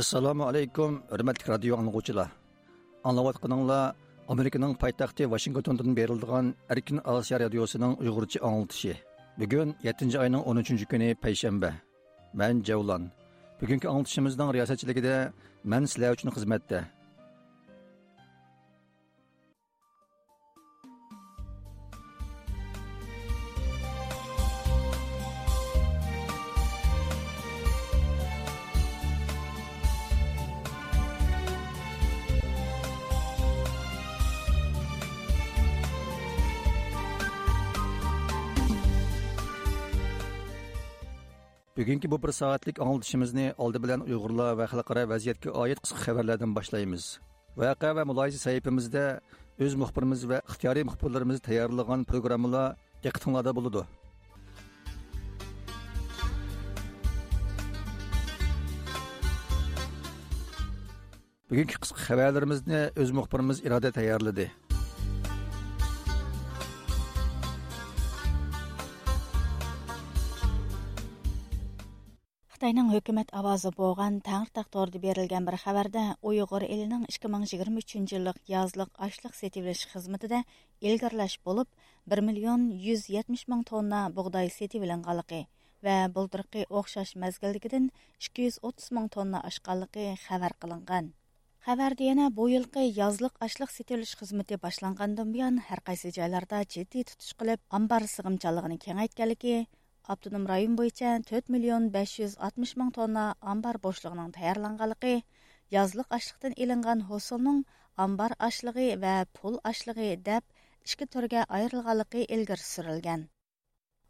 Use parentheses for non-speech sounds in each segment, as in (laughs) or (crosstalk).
assalomu alaykum hurmatli radio anglovchilar anglayotganinglar amerikaning poytaxti vashingtondan berildigan erkin osiyo radiosining uyg'urcha anglitishi. Bugun 7 oyning 13 kuni payshanba. Man javlon. Bugungi anglitishimizning riyosatchiligida man sizlar uchun xizmatda. Bugungi bu bir soatlik anglitishimizni oldi bilan uyg'urlar va xalqaro vaziyatga oid qisqa xabarlardan boshlaymiz. Vaqa va muloyiza sahifamizda o'z muxbirimiz va ixtiyoriy muxbirlarimiz tayyorlagan programmalar diqqatinglarda bo'ladi. Bugungi qisqa xabarlarimizni o'z muxbirimiz iroda tayyorladi. Қытайның үкімет авазы болған таңыр тақторды берілген бір қабарда ұйығыр елінің 2023 жылық язлық ашлық сетевіліш қызметі де елгірләш болып, 1 миллион 170 мүн тонна бұғдай сетевілін қалықы вә бұлдырқы оқшаш мәзгілдігідің 230 мүн тонна ашқалықы қабар қылынған. Хәбәр дияна бұл елгі язлық ашлық сетевіліш қызметі башланғандың бұян, әрқайсы жайларда жетті тұтыш қылып, амбар сығымчалығының кен айткәлігі, Автоном район бойынша 4 миллион 560 мең тонна амбар бошлыгының таярланганлыгы, язлық ашлыктан эленгән хосылның амбар ашлығы ва пул ашлығы дип ikki turga ayrilganligi ilgari surilgan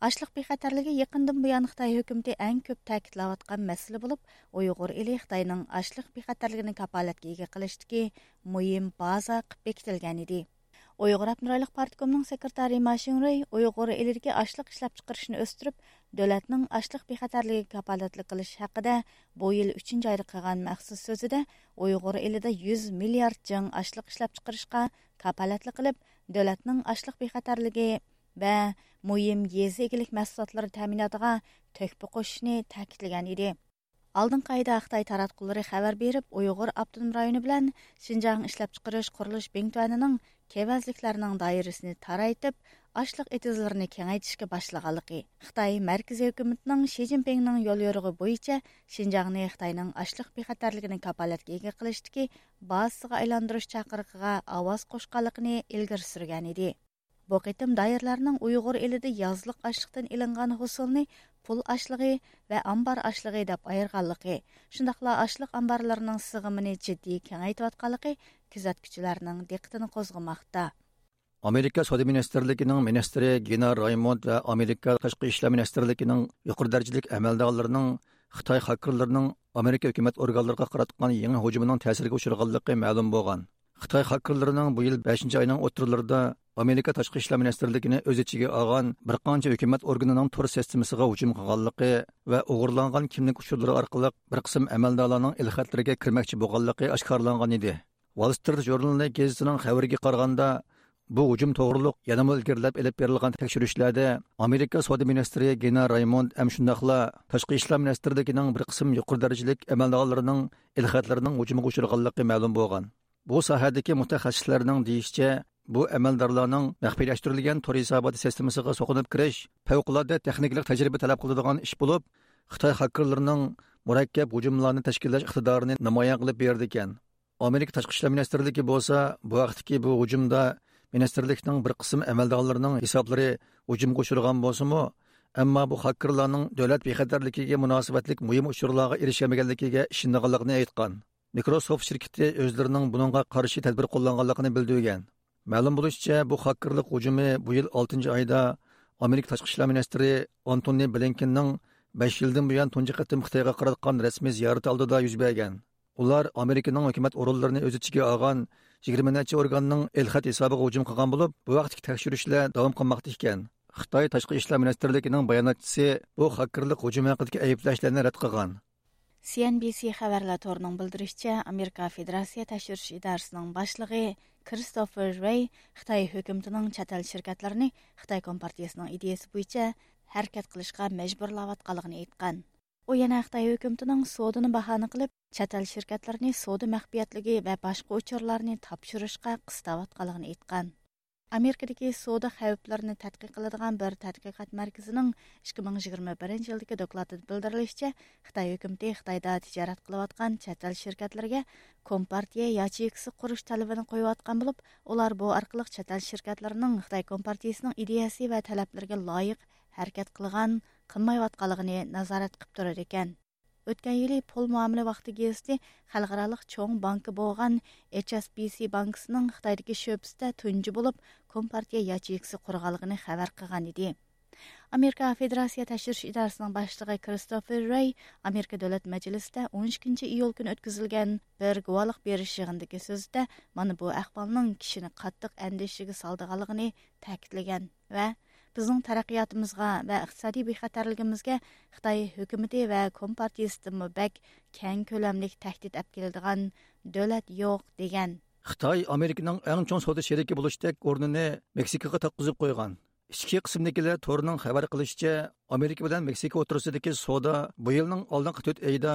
Ашлық bexatarligi yaqindan buyon xitoy hukumati көп ko'p ta'kidlayotgan masala bo'lib uyg'ur eli xitoyning ochliq bexatarligini kapolatga ega qilishdagi muhim baza qilib bekitilgan edi Uyghur Abnuraylik Partikomining sekretari Mashinrey Uyghur elidagi ashliq ishlab chiqarishni o'stirib, davlatning ashliq bexatarligi kapolatlik qilish haqida bu yil 3 oyda qilgan maxsus so'zida Uyghur elida 100 milliard jang ashliq ishlab chiqarishga kapolatlik qilib, davlatning ashliq bexatarligi va muhim yezi egilik mahsulotlari ta'minotiga to'kpa qo'shishni қайда Xitoy таратқулары xabar berib, Uyg'ur avtonom rayoni bilan Xinjiang ishlab chiqarish qurilish bengtuanining kevazliklarining doirasini taraytib, ашлык этизларны кеңәйтишкә башлаганлыгы. Хытай мәркәзи хөкүмәтенең Ши Цзиньпиннең юл йөрүге буенча Шинҗаңны Хытайның ашлык бехатерлигini капалатка эге кылыштыки базасыга айландырыш чакырыгыга аваз кушканлыгын илгәр сүргән иде. Бу кытым дайырларның Уйгыр элидә язлык ашлыктан илинган хусулны pul ашlığı və ambar ашlığı деп ayırğanlığı, şundaqla ашлык амбарларының сыгымын ciddi kengaytiyotganligi күзәткүчеләрнең диqqәтен козгымакта. Amerika Savdo Ministerligining ministri Gina Raymond va Amerika Tashqi ishlar ministrligining yuqori darajalik amaldorlarining Xitoy xakerlarining Amerika hukumat organlariga qaratgan yangi hujumining ta'siriga uchraganligi ma'lum bo'lgan. Xitoy xakerlarining bu 5 oyning o'tirlarida Amerika Tashqi ishlar ministrligini o'z ichiga olgan bir qancha hukumat organining tur hujum qilganligi va o'g'irlangan kimlik uchurlari orqali bir qism amaldorlarning ilxatlariga kirmoqchi bo'lganligi oshkorlangan edi. Wall Street jurnali gazetining xabariga qaraganda bu hujum to'g'riliq yana ilgirlab elib berilgan tekshirishlarda amerika savdo ministri gena raymond ham shundoqla tashqi ishlar ministrligining bir qism yuqori darajalik amaldorlarining ilxatlarining hujumiga uchraganligi ma'lum bo'lgan. Bu sohadagi mutaxassislarning deyishicha bu amaldorlarning maxfiylashtirilgan to'ri hisoboti sistemasiga so'qinib kirish favqulodda texniklik tajriba talab qiladigan ish bo'lib xitoy xakerlarining murakkab hujumlarni tashkillash iqtidorini namoyon qilib berdi ekan. Amerika tashqi ishlar ministrligi bo'lsa bu vaqtdagi bu hujumda ministrlikning bir qism amaldorlarining hisoblari hujumga uchragan bo'lsimi ammo bu xakerlarning davlat bexatarligiga munosabatlik muhim uchurlarga erishamaganligiga ishonganligini aytgan. Microsoft shirkati o'zlarining buningga qarshi tadbir qo'llanganligini bildirgan. Ma'lum bo'lishicha bu xakerlik hujumi bu yil oltinchi oyda amerika tashqi ishlar ministri antoni blinkinning besh yildan buyon tunji qatim xitoyga qaratgan rasmiy ziyorati oldida yuz bergan. Ular amerikaning hukumat o'rinlarini o'z ichiga olgan yigirma necha organning elxat hisobiga hujum qilgan bo'lib bu vaqtdagi tekshirishlar davom qilmoqda ekan. Xitoy tashqi ishlar ministrligining bayonotchisi bu xakerlik hujumi haqidagi ayblashlarni rad qilgan. CNBC xabarlatorining bildirishicha amerika federatsiya tashirish idorasining boshlig'i kristofer rey xitoy hukumatining chet el shirkatlarini xitoy kompartiyasining ideyasi bo'yicha harakat qilishga majburlayotganligini aytgan. U yana xitoy hukumatining sodini bahona qilib chet el shirkatlarini soda maxfiyatligi va boshqa uchurlarni topshirishga qistavotganligini aytgan amerikadagi savdo xavflarini tadqiq qiladigan bir tadqiqot markazining ikki ming yigirma birinchi yildagi dokladida bildirilishicha xitoy hukumati xitoyda tijorat qilayotgan chet el shirkatlarga kompartiya yacheyksi qurish talabini qo'yayotgan bo'lib ular bu orqali chet el shirkatlarining xitoy kompartiyasining ideyasi va talablariga loyiq harakat qilgan qilmayotganligini nazorat qilib turar ekan Өткен pul muomala vaqti gazeti xalqarалық cho'ng banki bo'lgan HSBC bankisining Xitoydagi sho'bisida tunji bo'lib Kompartiya yacheyksi qurganligini xabar qilgan edi. Amerika Federatsiya tashirish idorasining boshlig'i Kristofer Rey Amerika Davlat Majlisida 12 iyul kuni o'tkazilgan bir guvohlik berish yig'indagi so'zida mana bu ahvolning kishini qattiq andishiga soldiganligini ta'kidlagan va bizning taraqqiyotimizga va iqtisodiy bexatarligimizga xitoy hukumati va kompartiyasidan bak keng ko'lamli tahdid olib keladigan davlat yo'q degan xitoy amerikaning eng chong savdo sheriki bo'lishdek o'rnini meksikaga taqqizib qo'ygan ichki qismdagilar to'rining xabar qilishicha amerika bilan meksika o'rtasidagi savdo bu yilning oldingi to'rt oyida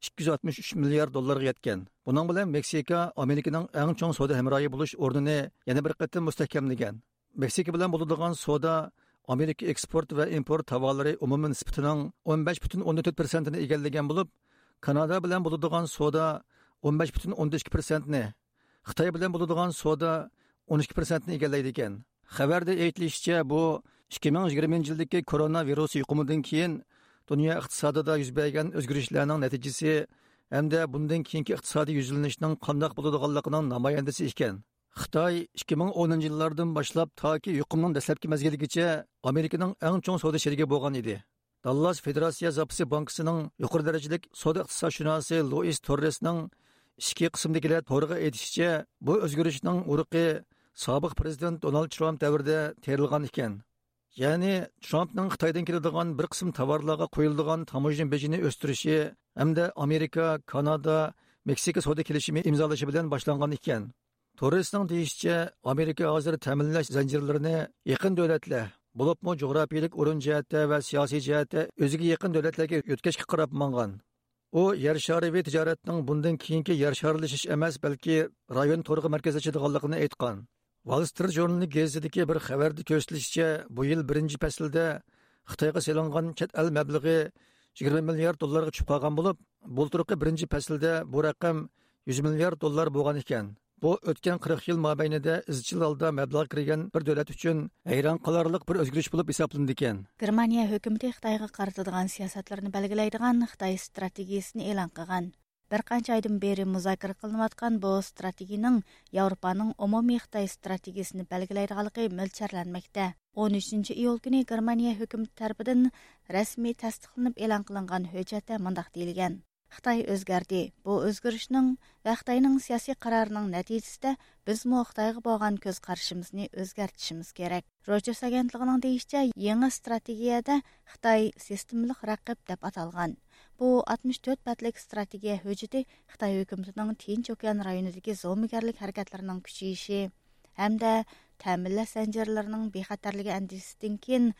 263 milliard dollarga yetgan. Buning bilan Meksika Amerikaning eng chong savdo hamroyi bo'lish o'rnini yana bir qatim mustahkamlagan. Meksika bilan bo'ladigan savdo Amerika eksport va import tovarlari umumiy nisbatining 15,4%ni egallagan bo'lib, Kanada bilan bo'ladigan savdo 15,2%ni, Xitoy bilan bo'ladigan savdo 12%ni egallaydi ekan. Xabarda aytilishicha, bu 2020 yildagi koronavirus yuqumidan keyin dunyo iqtisodida yuz bergan o'zgarishlarning natijasi hamda bundan keyingi iqtisodiy yuzlanishning qandoq bo'ladiganligining namoyandasi ekan. Xitoy 2010 yillardan boshlab toki yuqumning dastlabki mezgiligacha Amerikaning eng chong savdo sherigi bo'lgan edi. Dallas Federatsiya zapisi bankisining yuqori darajalik savdo iqtisodshunosi Luis Torresning ikki qismdagilar to'g'riga aytishicha, bu o'zgarishning urug'i sobiq prezident Donald Trump davrida terilgan ekan. Ya'ni Trumpning Xitoydan keladigan bir qism tovarlarga qo'yiladigan tamojna bejini o'stirishi hamda Amerika, Kanada, Meksika savdo kelishimi imzolashi bilan boshlangan ekan. Торрестің дейішче, Америка азыр тәмінләш зәнжірлеріні еқін дөләтлі, бұлыпмы жоғрапийлік орын жәетті вә сияси жәетті өзіге еқін дөлетлігі өткешке қарап маңған. О, yer шарыви тижараттың бұндан кейінгі yer шарылышыш әмәс, бәлкі район торғы мәркезі айтқан. Wall Street бір bir xabarda ko'rsatilishicha, bu yil birinchi faslda Xitoyga selingan chet el 20 milliard dollarga tushib qolgan birinchi bu raqam 100 milliard dollar bo'lgan ekan. Bu o'tgan 40 yil mobaynida izchil holda mablag' kirgan bir davlat uchun hayron qolarliq bir o'zgarish bo'lib hisoblanadi ekan. Germaniya hukumatı Xitoyga qaratadigan siyosatlarni belgilaydigan Xitoy strategiyasini e'lon qilgan. Bir qancha oydan beri muzokara qilinayotgan bu strategiyaning Yevropaning umumiy Xitoy strategiyasini belgilaydiganligi mo'ljallanmoqda. 13 iyul kuni Germaniya hukumati tomonidan rasmiy tasdiqlanib e'lon qilingan hujjatda mundaq deyilgan. Хытай өзгерді. Бұл өзгәрешнең ва Хытайның сиясәт қарарының нәтиҗәсендә біз мо Хытайга болған көз карашыбызны үзгәртишебез кирәк. Рочо агентлыгының дигәнчә, яңа стратегиядә Хытай системлык рәкыйп деп аталған. Бұл 64 патлык стратегия хөҗиде Хытай үкіметінің Тинч океан районындагы зомигарлык хәрәкәтләренең күчеше тәмінләш зәнҗирләренең бехатерлеге кен кин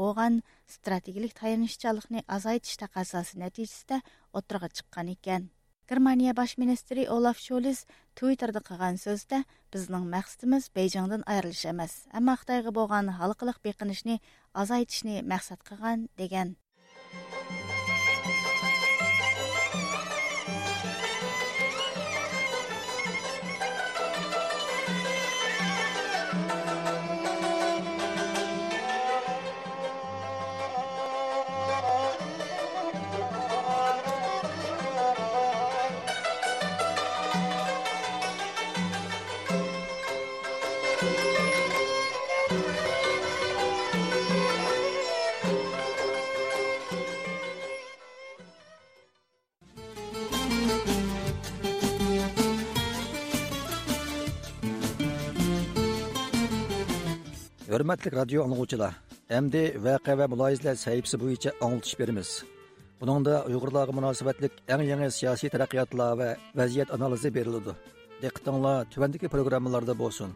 болған стратегілік тайынышчалықны таяныччалыкны азайтыш тақасасы нәтижісті отырға шыққан екен. Германия баш министрі Олаф Шолис Twitterda қыған сөзді біздің мәқсетіміз Бейҗиңдән аерылыш емес, әмма Қытайға болған халыкылык бейқынышны азайтышны мәқсат қыған деген. Hurmatli radio dinləyicilər, md voqea va muloyizalar sahifasi bo'yicha anglitish beramiz buningda uyg'urlarga münasibətlik eng yangi siyosiy taraqqiyotlar va vaziyat analizi beriladi diqqatinglar tövəndəki programmalarda bo'lsin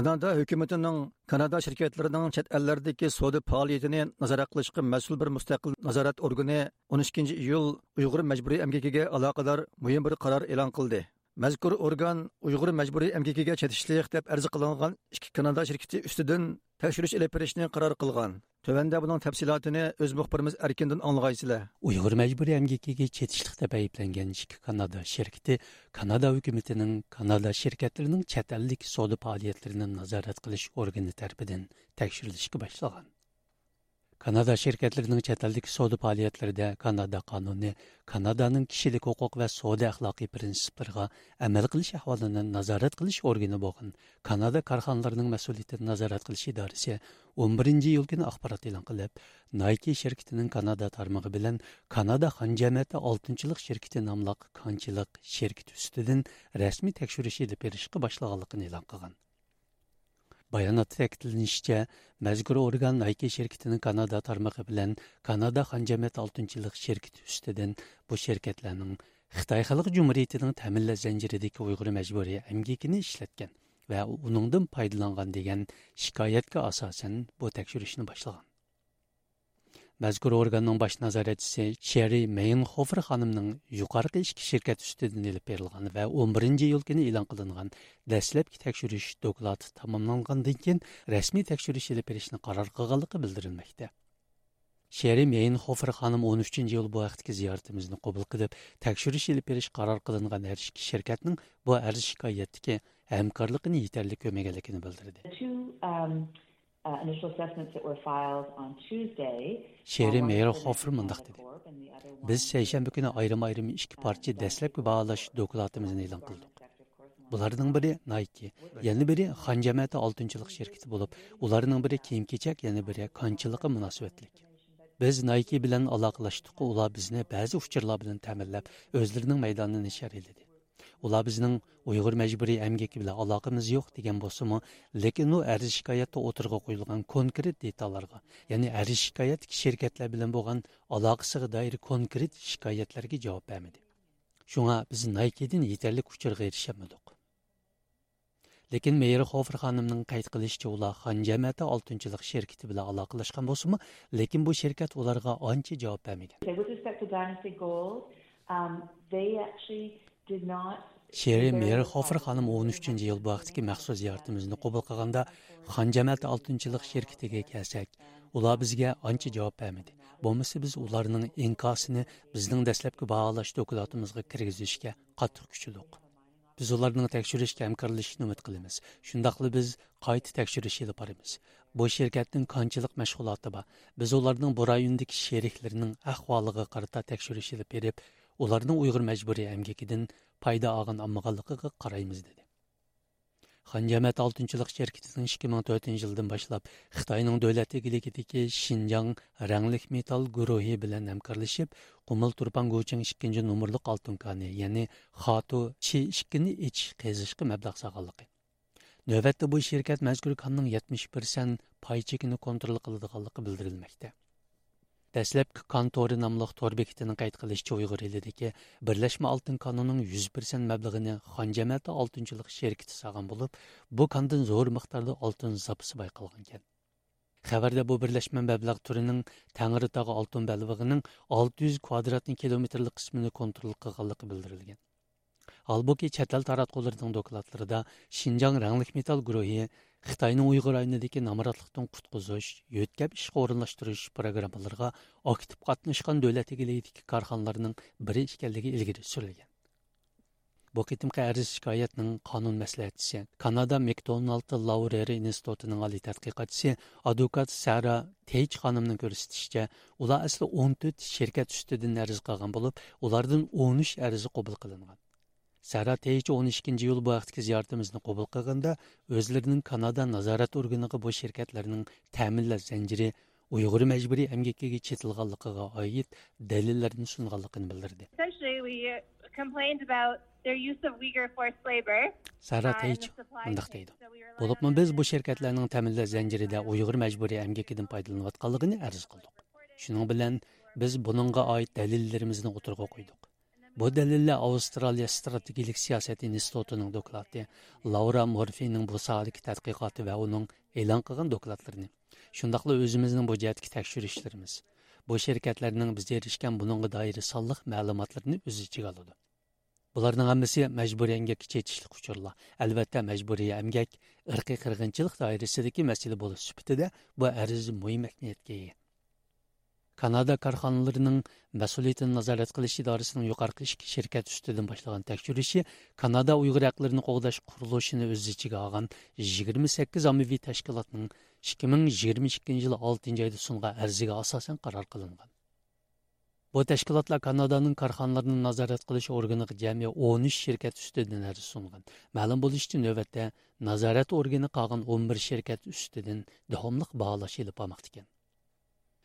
Kanada hükümetinin Kanada şirketlerinin çet ellerdeki soda fəaliyyətini nazarat qilishga mas'ul bir mustaqil nazorat organi 12 iyul Uyg'ur majburiy əmgəkiga aloqador muhim bir qaror e'lon qildi. Mazkur organ Uyg'ur majburiy əmgəkiga chetishlik deb arz qilingan ikki Kanada shirkati ustidan tekşürüş ile perişini karar kılgan. Tövende bunun tefsilatını öz muhbirimiz Erkin'den anlayısıyla. Uyghur mecburi emgekiga çetişlikte bəyiblengen iki Kanada şirketi, Kanada hükümetinin Kanada şirketlerinin çetellik soda faaliyetlerinin nazaret kılış organı terpidin tekşürülüşü başlagan. Kanada şirketlerinin çeteldik soda faaliyetlerinde Kanada kanunu, Kanada'nın kişilik hukuk ve soda ahlaki prensiplerine emel kılış ahvalını nazaret kılış organı boğun. Kanada karxanalarının mas'uliyatini nazaret kılış idorasi 11. yıl günü akbarat ilan kılıp, Nike şirketinin Kanada tarmağı bilen Kanada Xan Cemiyeti 6. şirketi namlaq kançılık şirketi üstüden resmi tekşürüşü ile perişki başlağalıqını ilan kılgan. Баянатта тәкитләнишчә, мәзкур орган Nike şirketinin Kanada тармагы белән Канада Ханҗамәт 6-нчылык şirketi үстедән бу şirketләрнең Хытай Халык Җумһуриясенең тәминләш зәнҗиридәге уйгыр мәҗбүри әмгекене эшләткән ва уныңдан файдаланган дигән шикаятка асасан бу тәкъшүришне башлаган mazkur organның baş nazoratchisi Cherry Мейнхофр xonimning yuqorqi ішкі shirkat ustidan elib berilgan va 11 iyul kuni e'lon qilingan dastlabki tekshirish doklati tamomlangandan keyin rasmiy tekshirish elib berishni qaror qilganligi bildirilmoqda. Шерим Яйнхофер ханым 13-нче ел бу вакытки зияртымызны кабул кылып, тәкъшүриш алып бериш карар кылынган һәр ишке şirketнең бу әр шикаятьтәге хәмкарлыгын. Initial assessments that were filed on Tuesday. Şeri Meyer Hofer mındaq dedi. Biz seyşembe günü ayrım-ayrım iki parça dəstləbki bağlaş dokulatımızını elan qıldıq. Bularning biri Nike, yana biri Xan Jamiyati 6-chilik şirkati bo'lib, ularning biri kiyim-kechak, yana biri konchiliqqa munosabatlik. Biz Nike bilan aloqalashdik, ular bizni ba'zi uchurlar bilan ta'minlab, o'zlarining maydonini nishar etdi. Ular bizning uyg'ur majburiy amgaki bilan aloqamiz yo'q degan bo'lsimi lekin u arz shikoyatda o'tirg'a qo'yilgan konkret detallarga ya'ni arz shikoyat shirkatlar bilan bo'lgan aloqasiga doir konkret shikoyatlarga javob bermadi. Shunga biz naykedan yetarli uchurga erishamadik lekin meyer xofer xonimning qayd qilishicha ular xon jamiyati oltinchilik sherkiti bilan aloqalashgan bo'lsimi lekin bu sherkat ularga ancha javob bermagan Шери Мерхофер ханым 13 yıl bu vaqtdagi maxsus ziyoratimizni qabul qilganda Xan Jamal 6-yillik şirketiga kelsak, ular bizga ancha javob bermadi. Bo'lmasa biz ularning inkosini bizning dastlabki baholash dokumentimizga kirgizishga qattiq kuchlidik. Biz ularning tekshirishga hamkorlashishni umid qilamiz. Shundaqli biz qayta tekshirish olib boramiz. Bu shirkatning qanchalik mashg'uloti bor. Biz ularning bu rayondagi sheriklarining ahvoliga qarata tekshirish olib berib, олардың uyg'ur majburiy amgakidan пайда алған olmaganligiga қараймыз, деді. Ханжамат алтынчылык şirketinin 2004 жылдан башлап Хитаенның дәүләт игелегидәге Шинҗаң рәңлек металл гүрөһе белән хәмкәрләшеп, Кумыл Турпан Гөчең 2 номерлык алтын каны, ягъни Хату Чи ишкини ич кызышкы мәбләг сагалыгы bildirilmoqda Дәсләпкі конторы намлық тор бекетінің қайт қылышчы ұйғыр елідегі Бірләшмі алтын канының 100% мәбліғіні хан жәмәті алтынчылық шеркеті саған болып, бұл кандың зор мықтарды алтын запысы байқалған кен. Хәбәрдә бу берләшмә мәбләг түренең Тәңри тагы алтын бәлвигенең 600 квадрат километрлык кысмын контроль кылганлыгы белдерелгән. Албуки чәтәл таратқуларының металл Xitayning Uyg'ur aynidagi namoratlikdan qutqizish, yo'tkab ishga o'rinlashtirish programmalariga aktiv qatnashgan davlat egiligidagi korxonalarning biri ekanligi ilgari surilgan. Bu qitimqi arz shikoyatning qonun maslahatchisi, Kanada McDonald Laureri institutining oliy tadqiqotchisi advokat Sara Teyj xonimning ko'rsatishicha, ular asli 14 shirkat ustidan arz qilgan bo'lib, ulardan 13 arzi qabul qilingan. Сара Тейч 12 iyul bu vaqtki ziyoratimizni qabul qilganda o'zlarining Kanada nazorat organiga bu shirkatlarning ta'minlash zanjiri Uyg'ur majburiy emgakiga chetilganligiga oid dalillarni sunganligini bildirdi. complained about their use of Uyghur forced labor. Sara Teyç mundaq deydi. Bo'libmi biz bu şirketlarning ta'minlash zanjirida Uyg'ur majburiy emgakidan foydalanayotganligini arz qildik. Shuning bilan biz buningga oid dalillarimizni o'tirg'a qo'ydik. Bu dəlillə Avstraliya Strategilik Siyasət İnstitutunun doklatı, Laura Morfi'nin bu sahədəki tədqiqatı və onun elan qılğan doklatlarını, şundaqla özümüzün bu cəhətki təkşürüşlərimiz, bu şirkətlərinin bizə erişkən bununla dair sallıq məlumatlarını öz içə alır. Bularning hammasi majburiy emgakka chetishlik uchurlar. Albatta majburiy emgak irqiy qirg'inchilik doirasidagi masala bo'lish sifatida bu arz muhim ahamiyatga ega. Kanada korxonalarining mas'uliyatini nazorat qilish idorasining yuqorqi ishki shirkat ustidan boshlagan tekshirishi Kanada Uyg'ur haqlarini qo'g'dash qurilishini o'z ichiga olgan 28 ommaviy tashkilotning 2022 yil 6 oyda sungan arziga asosan qaror qilingan. Bu tashkilotlar Kanadaning korxonalarini nazorat qilish organiga jami 13 shirkat ustidan arz sungan. Ma'lum bo'lishicha navbatda nazorat organi qolgan 11 shirkat ustidan davomli baholash ekan.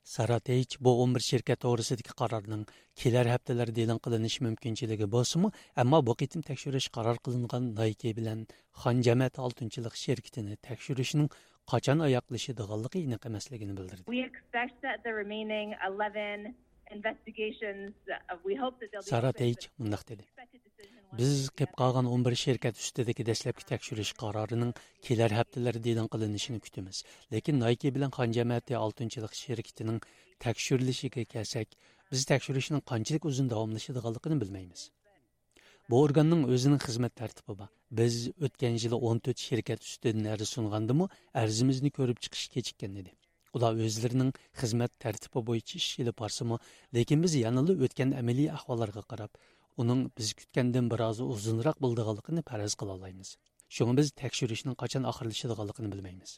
Sarateyç bu 11 şirket to'g'risidagi qarorning kelar haftalarda e'lon qilinishi mumkinchiligi bo'lsa-mu, ammo bu qitim tekshirish qaror qilingan Nike bilan Xon jamoat oltinchilik shirkatini tekshirishning qachon oyoqlashadiganligi aniq emasligini bildirdi. We expect that the remaining 11 be Sarateyç mundaq dedi. Biz qilib qolgan 11 shirkat ustidagi dastlabki tekshirish qarorining kelar haftalarda e'lon qilinishini kutamiz. Lekin Nike bilan Xon jamoati oltinchilik shirkatining tekshirilishiga kelsak, biz tekshirishning qanchalik uzun davomlashadiganligini bilmaymiz. Bu organning o'zining xizmat tartibi bor. Biz o'tgan yili 14 shirkat ustidan arz sungandimi, arzimizni ko'rib chiqish kechikkan edi. Ular o'zlarining xizmat tartibi bo'yicha ish ilib borsimi, lekin biz yanada o'tgan amaliy ahvollarga qarab, uning biz kutgandan biroz uzunroq bo'ldiganligini faraz qila olamiz. Shunga biz tekshirishning qachon oxirlashadiganligini bilmaymiz.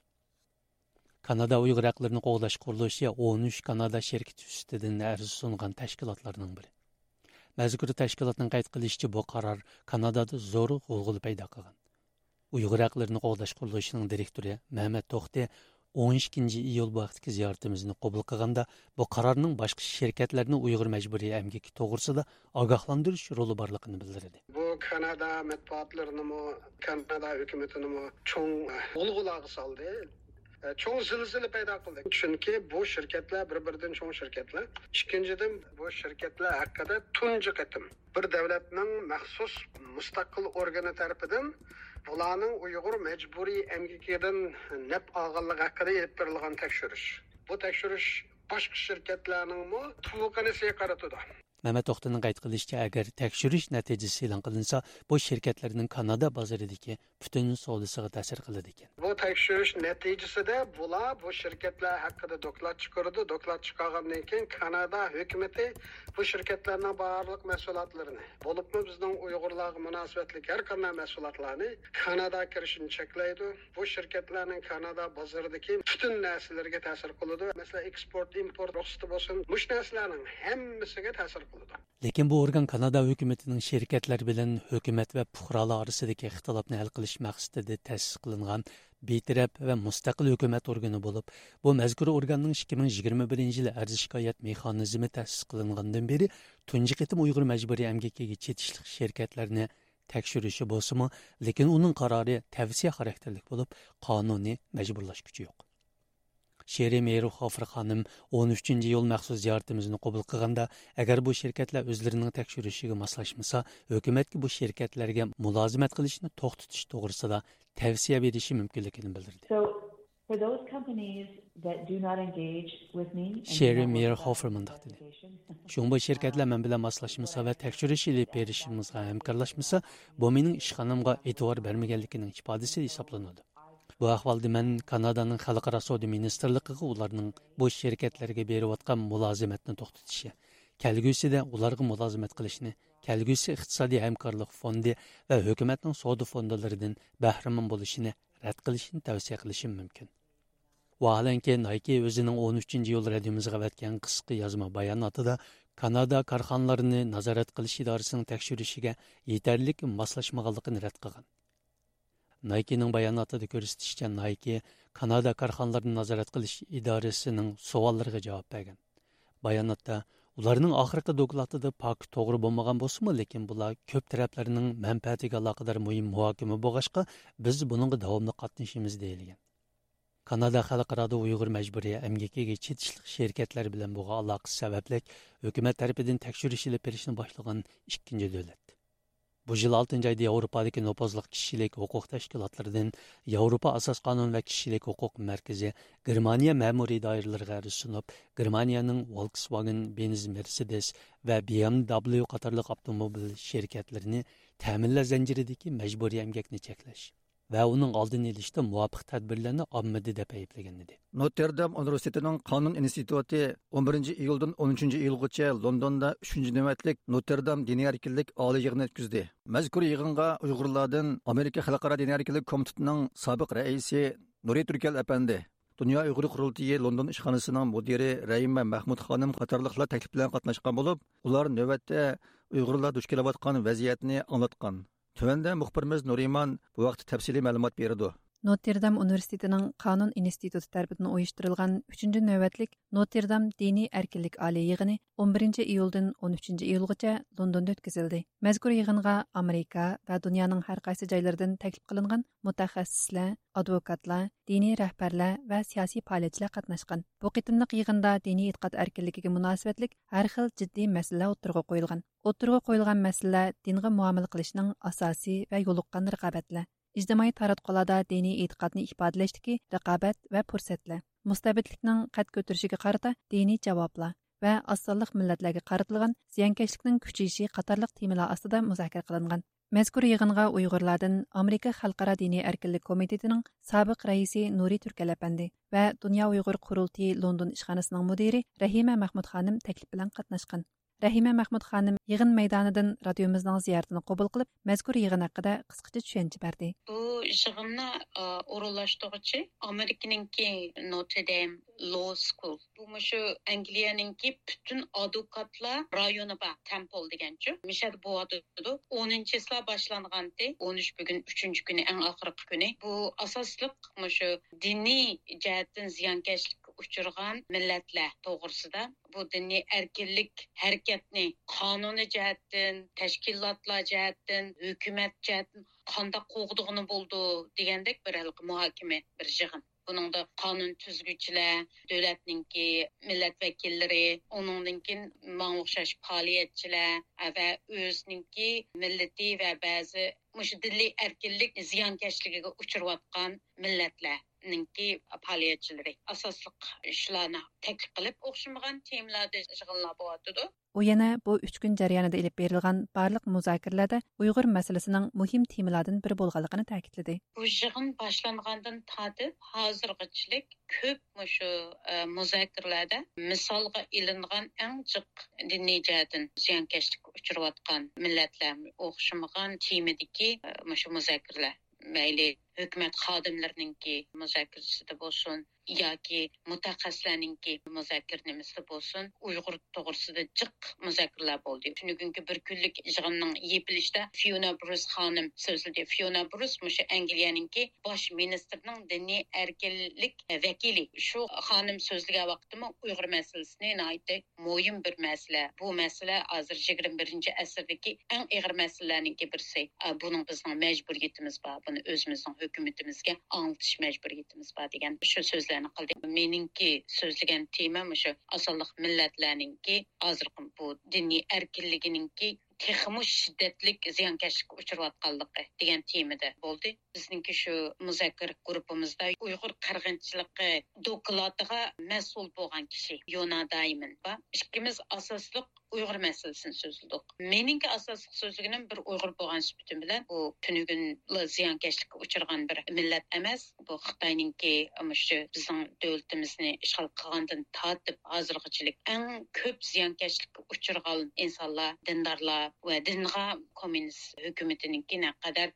Kanada Uyg'ur haqlarini qo'g'dash qurilishi 13 Kanada shirkati ustidan arz sungan tashkilotlarning biri. Mazkur tashkilotning qayd qilishicha bu qaror Kanadada zo'r g'ulg'ul paydo qilgan. Uyg'ur haqlarini qo'g'dash qurilishining direktori Mehmet To'xti 12 iyul vaqtdagi ziyoratimizni qabul qilganda bu qarorning boshqa shirkatlarni Uyg'ur majburiy emgaki to'g'risida ogohlantirish roli borligini bildirdi. Bu Kanada matbuotlarini Kanada hukumatini cho'ng g'ulg'ulaga soldi. E, cho'ng zilzila paydo qildi chunki bu shirkatlar bir biridan cho'ng shirkatlar ikkinchidan bu shirkatlar haqida tunji qatim bir davlatning maxsus mustaqil organi tarafidan bularning uyg'ur majburiy emgakidan nab olganligi haqida ilib berilgan tekshirish. Bu tekshirish boshqa shirkatlarningmi tuvuqini qaratadi Mehmet Oktay'ın qayt qilishcha agar tekshirish natijasi e'lon qilinsa bu shirkatlarning Kanada bozoridagi butun savdosiga ta'sir qiladi ekan bu tekshirish natijasida bular bu shirkatlar haqida doklad chiqardi doklad chiqargandan keyin Kanada hukumati bu shirkatlarning barliq mas'uliyatlarini bo'libmi bizning Uyg'urlarga munosabatli har qanday mas'uliyatlarni Kanada kirishini cheklaydi bu shirkatlarning Kanada bozoridagi butun narsalarga ta'sir qiladi masalan eksport import ruxsati bo'lsin mush narsalarning hammasiga ta'sir qiladi lekin bu organ kanada hukumatining sherkatlar bilan hukumat va fuqarolar orasidagi ixtilofni hal qilish maqsadida ta'sis qilingan betaraf va mustaqil hukumat organi bo'lib bu mazkur organning 2021 yili arz shikoyat mexanizmi ta'sis qilingandan beri tunji qitim uyg'ur majburiy emgakiga chetishlik shirkatlarni tekshirishi bo'lsimi lekin uning qarori tavsiya xarakterlik bo'lib qonuniy majburlash kuchi yo'q Шери Мейрухофер ханым 13 yıl məxsus ziyaretimizni qabul qılğanda, əgər bu şirkətlər özlərinin təkşürüşüge maslashmasa, hökumətki bu mülazimət qilishni to'xtatish to'g'risida tavsiya berishi mumkinligini bildirdi. So for those companies that do not engage with me Sherry Meirhofer mundaq dedi. (laughs) Şun bu şirketler men bilan maslashmasa va tekshirish ilib berishimizga hamkorlashmasa, bu mening ishxonamga e'tibor bermaganligining ifodasi hisoblanadi. Bu ahvalda men Kanadaning xalqaro savdo ministrligiga ularning bu shirkatlarga berayotgan mulozimatni to'xtatishi, kelgusida ularga mulozimat qilishni, kelgusi iqtisodiy hamkorlik fondi va hukumatning savdo fondlaridan bahramon bo'lishini rad qilishni tavsiya qilishim mumkin. Vaholanki Nike o'zining 13 yil radiomizga vatgan qisqa yozma bayonotida Kanada korxonalarini nazorat qilish idorasining tekshirishiga yetarlik moslashmaganligini rad qilgan. Nike'ning bayonotida ko'rsatishicha Nike Kanada korxonalarini nazorat qilish idorasining savollariga javob bergan. Bayonotda ularning oxirgi dokladida pak to'g'ri bo'lmagan bo'lsa lekin bular ko'p taraflarning manfaatiga aloqador muhim muhokama bo'lg'achqa biz buningga davomli qatnashimiz deyilgan. Kanada xalqarada Uyghur мәҗбүри әмгәкегә четишлек şirketler bilan хөкүмәт тарафыдан тәкъшүриш алып беришне башлаган икенче дәүләт. Бу ел 6 айда Европадагы нопозлык кишилек хукук тәшкилатларыдан Европа асас канун ва кишилек хукук мәркәзе Германия мәмури даирләргә рәсунып, Германияның Volkswagen, Benz, Mercedes ва BMW катарлык автомобиль şirketләрне тәминләш зәнҗиридәге мәҗбүри әмгәкне чәкләш va uning oldini olishda muvofiq tadbirlarni ommadi deb ayblagan edi Notre-Dame universitetining qonun instituti 11 iyuldan 13 iyulgacha londonda 3 navbatlik Notre-Dame diniy erkinlik oliy yig'ini o'tkazdi mazkur yig'inga uyg'urlardan amerika xalqaro diniy erkinlik komitetining sobiq raisi nuri turkal apandi Dünya Uyghur Qurultayı London ishxonasining mudiri Rahima Mahmud qatorliqlar taklif bilan qatnashgan bo'lib, ular navbatda Uyg'urlar duch kelayotgan vaziyatni. Төвәндә мөхбирimiz Нуриман бу вакытта тәфсилий мәгълүмат бирде. Ноттердам университетінің қанун институты тәрбітін ойыштырылған 3-ші нөвәтлік Ноттердам дини әркілік али еғіні 11-ші 13-ші июлғыча Лондонда өткізілді. Мәзгүр еғінға Америка да дүнияның әр қайсы жайлардан тәкліп қылынған мутахассислар, адвокатла dini рәхбәрлі və сияси fəaliyyətçilər қатнашқан Bu qitimliq yığında erkinligiga münasibətlik hər xil ciddi məsələlər oturğa qoyulğan. Oturğa qoyulğan məsələlər dinə muamil qilishning asosiy va yo'liqqan ijtimoiy taratqularda diniy e'tiqodni ifodalashdagi raqobat va fursatlar mustabidlikning qad ko'tarishiga qarata diniy javoblar va osonliq millatlarga qaratilgan ziyonkashlikning kuchayishi qatorliq temalar ostida muzokara qilingan mazkur yig'inga uyg'urlardan amerika xalqaro diniy erkinlik komitetining sobiq raisi nuri turkalapandi va dunyo uyg'ur qurultiyi london ishxonasining mudiri rahima mahmud xonim taklif bilan qatnashgan Рәхимә Мәхмүд ханым йыгын мәйданыдан радиомызның зияртын кабул кылып, мәзкур йыгын хакында кыскача төшенчә берди. Бу йыгынны орынлаштыручы Американыңки Notre-Dame Law School. Бу мышы Англияныңки бүтүн адвокатлар районы ба, Temple дигәнче. Мишәд бу адыды 10 числа башланганды. 13 бүген 3 көне иң ахыркы көне. Бу асаслык мышы дини җәһәттән зыянкәшлек uchirgan millatlar to'g'risida bu diniy erkinlik harakatni qonuniy jihatdan tashkilotlar jihatdan hukumat jihatdan qandoq qo'g'dig'ini bo'ldi degandek bir muhokama bir yig'in buningda qonun tuzguvchilar davlatninki millat vakillari uningdan keyin manga o'xshash faoliyatchilar va o'zininki millati va ba'zi mush diniy erkinlik ziyonkashligiga uchrayotgan millatlar ninki faoliyatchilari asosliq ishlarni taklif qilib o'xshamagan temalarda u yana bu uch kun jarayonida ilib berilgan barliq muzokaralarda uyg'ur masalasining muhim temalardan biri bo'lganligini ta'kidladi bu yig'in boshlangandan tortib hozirgachilik ko'p shu muzokaralarda misolga ilingan eng jiq diniy jihatdan ziyonkashlikka uchrayotgan millatlar o'xshamagan temadagi shu muzokaralar мәйлі үкімет қадымларының ки мұзакірісі де болсын yoki mutaxassislarninki nimasi bo'lsin uyg'ur to'g'risida jiq muzokaralar bo'ldi. Bugungi bir kunlik yig'inning yepilishida fiona brus xonim so'zladi. Fiona brus mushu angliyaninki bosh ministrning diniy erkinlik vakili. Shu xonim so'zlagan vaqtimi uyg'ur masalasini mo'yim bir masala. Bu masala hozir yigirma birinchi asrdagi eng ig'ir masalalarninki birisi. Buning bizning majburiyatimiz bor buni o'zimizning hukumatimizga anglitish majburiyatimiz bor degan shu so'zlarni qildi meningki so'zlagan temam o'sha osonliq millatlarningki hozir bu diniy erkinligininki texmu shiddatlik ziyonkashlikka uchrayotganligi degan temada bo'ldi. Bizningki shu muzakkir guruhimizda uyg'ur qirg'inchiligi dokladiga mas'ul bo'lgan kishi yona daymin va ikkimiz asosliq uyg'ur masalasini so'zladik meningki asosiy so'zligim bir uyg'ur bo'lgan suhbatim bilan bu tunugun ziyonkashlikka uchragan bir millat emas bu xitoyninki shu bizning davlatimizni ishg'ol qilgandan tortib hozirgachilik eng ko'p ziyonkashlikka uchragan insonlar dindorlar va dinga kommunist hukumatiniki naqadar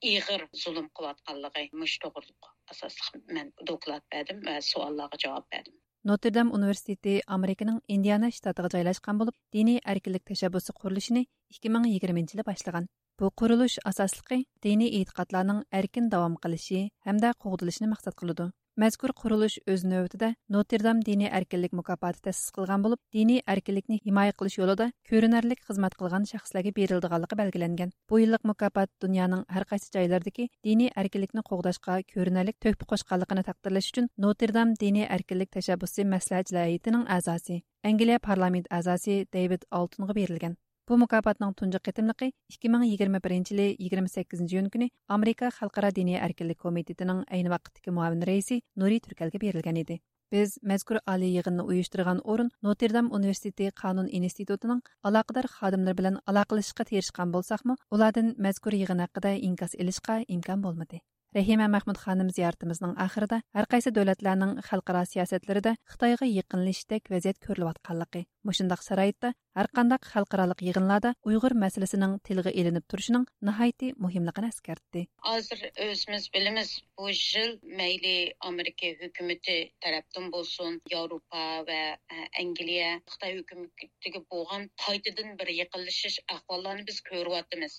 zulm qilayotganligi mush to'g'riliq asosli doklad berdim va savollarga javob berdim Ноттердам университеті Американың Индиана штатыга жайлашқан болып, дини әркілік тәшәббүсе құрылышыны 2020 жылы башылған. Бұл құрылыш асаслыгы дини иътиқадларның әркін давам қалышы, әмді қоғдылышыны мақсат максат. Мәзкур құрылыш өз нөвітіде Ноттердам дини әркінлік мұкапаты тәсіз қылған болып, дини әркінлікні химая қылыш жолыда көрінерлік қызмат қылған шақсылаге берілдіғалықы бәлгіленген. Бұл иллік мұкапат дүнияның әр қайсы жайлардығы дини әркінлікні қоғдашқа көрінерлік төкпі қошқалықыны тақтырлыш үшін Ноттердам дини әркінлік тәшәбісі мәсләт әзасы. Англия парламент әзасы Дэвид Алтынғы берілген. Bu mukofotning tunji qitimliqi 2021 yili 28 iyun kuni Amerika Xalqaro diniy erkinlik komitetining ayni vaqtdagi muavin raisi Nuri Turkalga berilgan edi. Biz mazkur oliy yig'inni uyushtirgan o'rin Notre-Dame universiteti qonun institutining aloqador xodimlar bilan aloqalashishga tirishgan bo'lsakmi, ulardan mazkur yig'in haqida inkas ilishga imkon bo'lmadi. Рәхимә Мәхмүд ханым зияртымызның ахырында һәр кайсы дәүләтләрнең халыкара сиясәтләрендә Хытайга якынлаштык вазият күрелеп атканлыгы. Мошындак сарайда һәр кандак халыкаралык йыгынларда Уйгыр мәсьәлесенең тилгә эленеп торышының ниһайәти мөһимлеген әскәртте. Азыр өзебез белемез bu yıl Америка Amerika hükümeti tarafından bolsun, Avrupa Англия Angliya, Xitay hükümetiga bolğan qaytadan bir yaqınlaşış ahvallarini biz görüp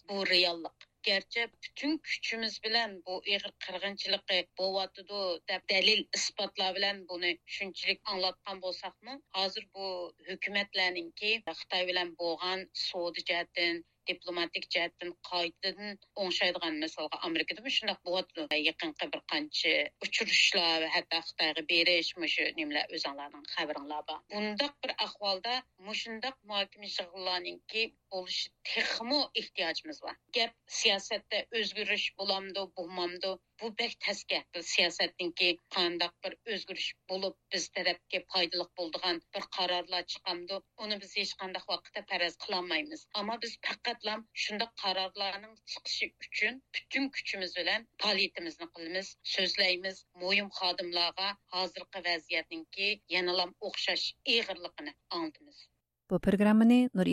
Bu. Garchi butun kuchimiz bilan bu ig'ir qirg'inchiligi bo'lyotidi deb dalil isbotlar bilan buni shunchalik anglatgan bo'lsakmi hozir bu hukumatlarninki xitoy bilan bo'lgan savdo jihatdan diplomatik jihatdan qaytadan o'ngshaydigan misolga amerikada shundoq bo'lyapti yaqinqi bir qancha uchrashishlar va hatto xitoyga berish shu nimalar o'zinglarning xabaringlar bor bundoq bir ahvolda mushundoq muhokama yig'inlarninki bo'lishi texmo ehtiyojimiz bor. Gap siyosatda o'zgarish bo'lamdi bo'lmamdi? Bu bek tasga. Siyosatninki qandoq bir o'zgarish bo'lib biz tarafga foydali bo'ldigan bir qarorlar chiqamdi uni biz hech qanday vaqtda faraz qilolmaymiz. Ammo biz қатлам шұндық қарарларының чықшы үшін бүтін күчіміз білән палетімізді қылымыз, сөзлейміз, мойым қадымлаға hazırkı vəziyyətinki yenilam oxşaş eğirliqini andımız. Bu proqramını Nur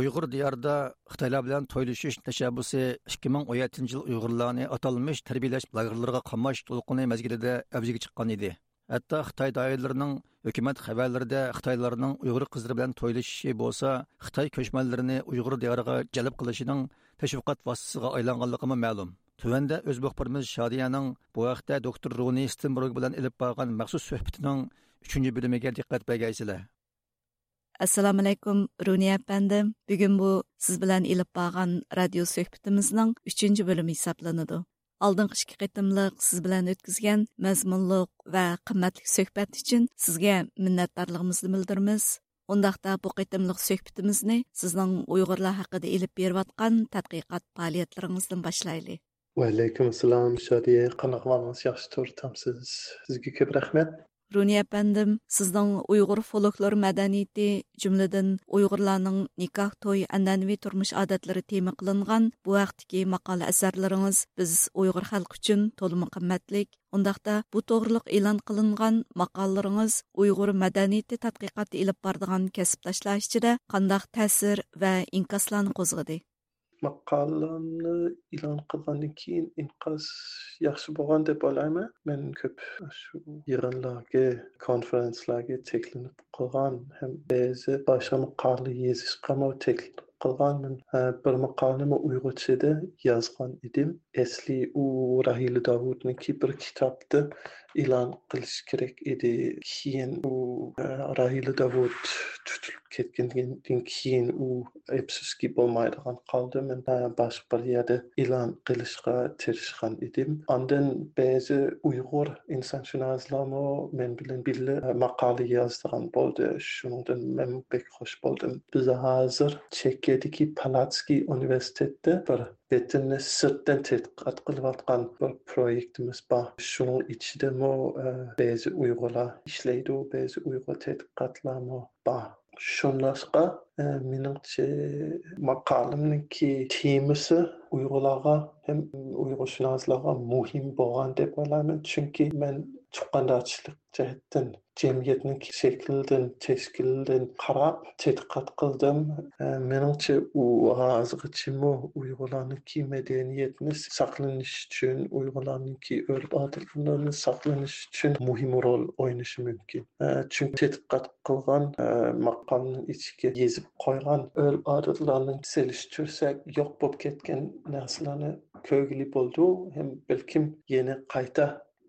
uyg'ur diyorida xitoylar bilan to'ylashish tashabbusi 2017 yil uyg'urlarni atalmish tarbiyalash lagerlariga qamash to'lqini mazgilida avjiga chiqqan edi hatto xitoy doiralarining hukumat xabarlarida xitoylarning uyg'ur qizlari bilan to'ylashishi bo'lsa xitoy ko'chmanlarini uyg'ur diyoriga jalb qilishining tashviqot vositasiga aylanganligi ma'lum Tuvanda o'z muxbirimiz Shodiyaning bu vaqtda doktor Runi Stenberg bilan ilib borgan maxsus suhbatining 3 bo'limiga diqqat bergaysizlar. Assalomu alaykum runi apandim bugun bu siz bilan ilib borgan radio suhbatimizning uchinchi bo'limi hisoblanadi. Oldingi ikki qitimliq siz bilan o'tkazgan mazmunliq va qimmatli suhbat uchun sizga minnatdorligimizni bildiramiz. Undaqda bu qitimliq suhbatimizni sizning uyg'urlar haqida ilib berayotgan tadqiqot faoliyatlaringizdan boshlaylik. Va alaykum assalom shodiya qanaqamangiz yaxshi to'rtamsiz sizga ko'p rahmat. Руни пәндім, сіздің ұйғыр фолклор мәдәниеті, жүмледен ұйғырланың никах той әнәнви тұрмыш адатлары темі қылынған бұ әқтіке мақал әсәрлеріңіз біз ұйғыр халық үшін толымы қымметлік. Ондақта бұ тоғырлық илан қылынған мақалырыңыз ұйғыр мәдәниеті тәтқиқаты еліп бардыған кәсіпташлар ішіде қандақ тәсір вә инкасланы қозғыды. Maqolani e'lon qilgandan keyin inqoz yaxshi bo'lgan deb o'ylayman men ko'p shu yig'inlarga konferenslarga cheklanib qolgan ham ba'zi boshqa maqola yozishga cheklanib qilganman bir maqolani uyg'urchada yozgan edim asli u rahila dovudniki bir kitobda e'lon qilish kerak edi. Keyin u raila davud tutilib кеткенден кийин у эпсизки болмайдыган калды мен башка бир жерде илан кылышка тырышкан идим андан бээзи уйгур инсаншүнаслармы мен билен бирге макала жаздыган болду шундан мен бек хош болдум биз азыр чекедики палацкий университетте бир betinni sırtdan tədqiqat qılıbatqan bir proyektimiz var. Şunun içində mo bəzi Uyğurlar işləydi, bəzi Uyğur tədqiqatlar mo var. Шуннашқа меніңше мақалымныңки темісі ұйғырларға һәм ұйғыршынасыларға мөһим болған деп ойлаймын чөнки мен чуккандарчылык жаһаттан jamiyatning shaklidan tashkilidan qarab tadqiqot qildim. E, Meningcha u hozirgacha uyg'urlarniki madaniyatni saqlanish uchun uyg'urlarniki urf odatlarini saqlanish uchun muhim rol o'ynashi mumkin. E, chunki tadqiqot qilgan e, maqolani ichiga yezib qo'ygan urf odatlarni selishtirsak yo'q bo'lib ketgan narsalarni ko'rgili bo'ldi ham balkim yana qayta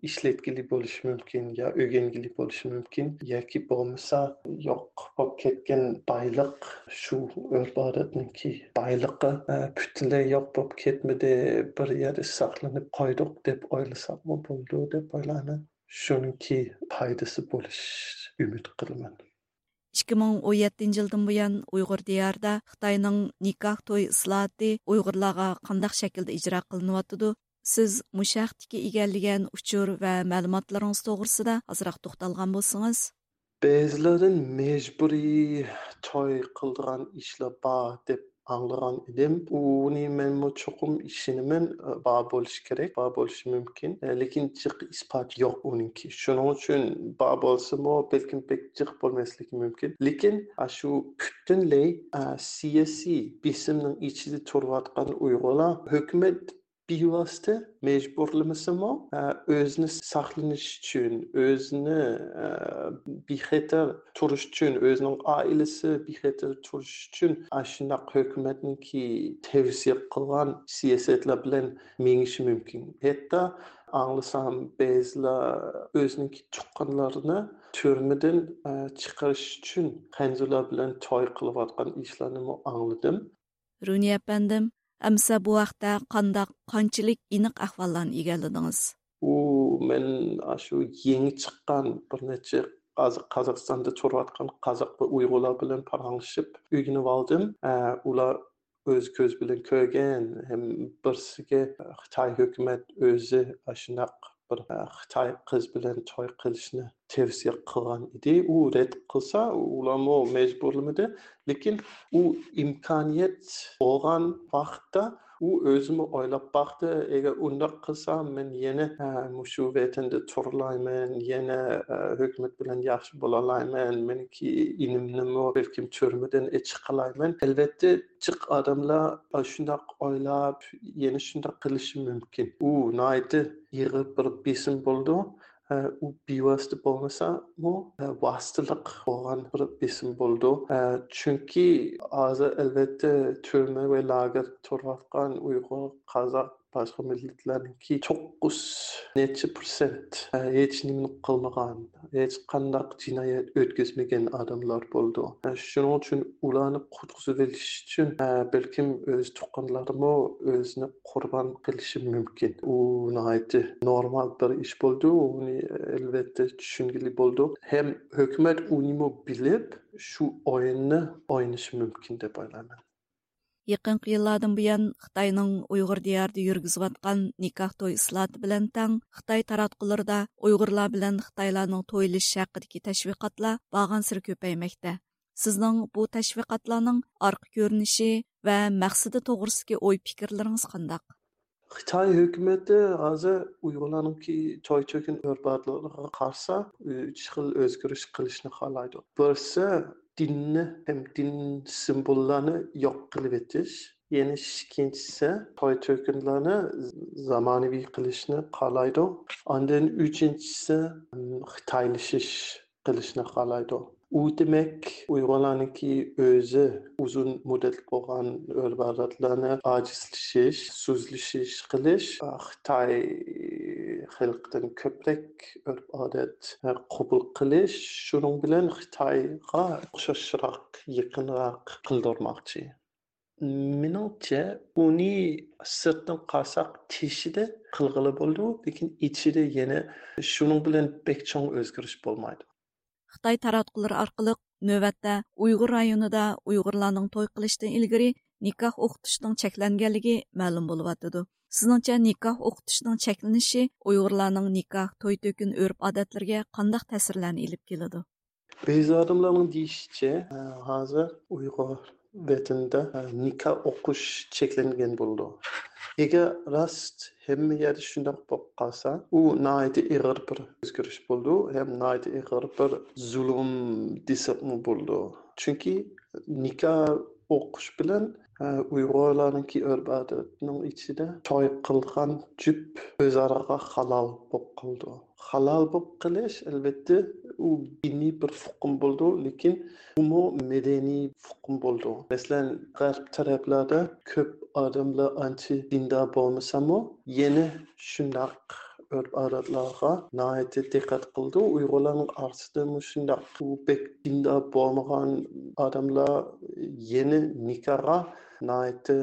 ishlatgili bo'lishi mumkin yo o'rgangili bo'lishi mumkin yoki bo'lmasa yo'q bo'lib ketgan boyliq shu iboratniki boyliqi butunlay e, yo'q bo'lib ketmadi bir yerda saqlanib qo'ydik deb o'ylasakmi bo'ldi deb o'ylayman shuniki foydasi bo'lish umid qilaman 2017 yıldan buyan Uyghur diyarda Xitayning nikoh to'y islohati Uyg'urlarga qandaq shaklda ijro qilinyapti? Siz mushaqdagi egallagan uchur va ma'lumotlaringiz to'g'risida ozroq to'xtalgan bo'lsangiz. Ba'zilardan majburiy to'y qildigan ishlar bor deb anglagan edim. Uni men cho'qim ishonaman e, bor bo'lishi kerak bor bo'lishi mumkin. E, lekin chiq isbot yo'q uningki shuning uchun bor bo'lsimi balkim pek jiq bo'lmasligi mumkin. Lekin shu butunlay siyosiy besimning ichida turayotgan bivasitə məcbur məsələn hə, özünü saxlanış üçün, özünü hə, bixətər turuş üçün, özünün ailəsi bixətər turuş üçün aşında hökumətin ki tövsiyə qılğan siyasətlər bilan mengişi mümkün. Hətta anlasam bəzilə özününki tuqqanlarını türmədən hə, çıxarış üçün xəncirlər bilan toy qılıb atqan işlərini anladım. Runiya əpəndim, Әмсә бу вакытта кандай канчылык иник ахвалларны игәлледиңиз? U мен ашу yangi шыққан bir necha қазақстанда qozog'istonda choriyotgan qozoq va uyg'urlar bilan paranglashib o'rganib oldim ular өз ko'z bilan ko'rgan ham bir e, xitoy qiz bilan to'y qilishni tavsiya qilgan edi. U rad qilsa ulamo majburlamadi lekin u imkoniyat bo'lgan vaqtda u o'zimi o'ylab boqdi agar undoq qilsam men yana shu vatanda turilayman yana hukumat bilan yaxshi bo'lalayman. Meniki inimnimi balkim turmadan chiqalayman albatta jiq odamlar shundoq o'ylab yana shundoq qilishi mumkin. U noiti yig'ib bir besim bo'ldi убивасты болмаса бул бастылык болгон бир бесим болду чүнки азыр албетте түрмө ве лагер туруп аткан уйгур казак boshqa millatlarniki to'qqiz necha prosent hech nimani qilmagan hech qandaq jinoyat o'tkazmagan odamlar bo'ldi shuning uchun ularni qutqizib olish uchun balkim o'z tuqqanlarimi o'zini qurbon qilishi mumkin u normal bir ish bo'ldi uni albatta tushungili bo'ldi ham hukumat uni bilib shu o'yinni o'ynashi mumkin deb o'ylayman Яқын еллардан буян Хитаенның Уйгыр диярда йөргизеп аткан никах той ислаты белән таң Хитаи таратқыларда Уйгырлар белән Хитаиларның тойлыш хакындагы тәшвиқатлар барган сыр көпәймәктә. Сезнең бу тәшвиқатларның аркы көрүнеше ва мақсады тогрысыдагы ой фикрләрегез кандак? Хитаи хөкүмәте азыр Уйгырларның ки чой чөкен өрбатлыгына каршы 3 хил өзгәреш кылышны халайды. Берсе dinni ham din simbollarni yo'q qilib etish yana ikkinchisi toy to'kinlarni zamonaviy qilishni xohlaydi undan uchinchisi xitoylashish qilishni xohlaydi u demak uyg'urlarniki o'zi uzun muddat bo'lgan urf odatlarni ojizlashish so'zlashish qilish ah, xitoy xalqidan ko'proq urf odat qabul qilish shuning bilan xitoyga o'xshashroq yaqinroq qildirmoqchi. Menimcha uni sirtdan qarasak teshida qilg'ili bo'ldi lekin ichida yana shuning bilan bek cho'ng o'zgarish bo'lmaydi. Xitoy taratqullari orqali navbatda uyg'ur rayonida uyg'urlarning to'y qilishdan ilgari nikoh o'qitishning cheklanganligi ma'lum bo'lyotidi sizningcha nikoh o'qitishning cheklanishi uyg'urlarning nikoh to'y to'kin urf odatlariga qandaq ta'sirlarni ilib keladi Bezorimlarning deyishicha e, hozir uyg'ur vatanda e, nikah o'qish cheklangan bo'ldi. Agar rost hamma yerda shundoq bo'lib qolsa u nihoyatda ig'ir bir o'zgarish bo'ldi. Ham nihoyatda ig'ir bir zulm desakmi bo'ldi. Chunki nikah o'qish bilan e, uyg'urlarniki urf odatning ichida to'y qilgan jup o'zaro halol bo'lib qoldi. Halol bo'lib qilish albatta u diniy bir hukm bo'ldi lekin umu madaniy hukm bo'ldi. Masalan g'arb taraflarda ko'p odamlar ancha dindor bo'lmasamu yana shundoq urf odatlarga nihoyatda diqqat qildi. Uyg'urlarning orasida shundoq u bek dindor bo'lmagan odamlar yana nikohga најте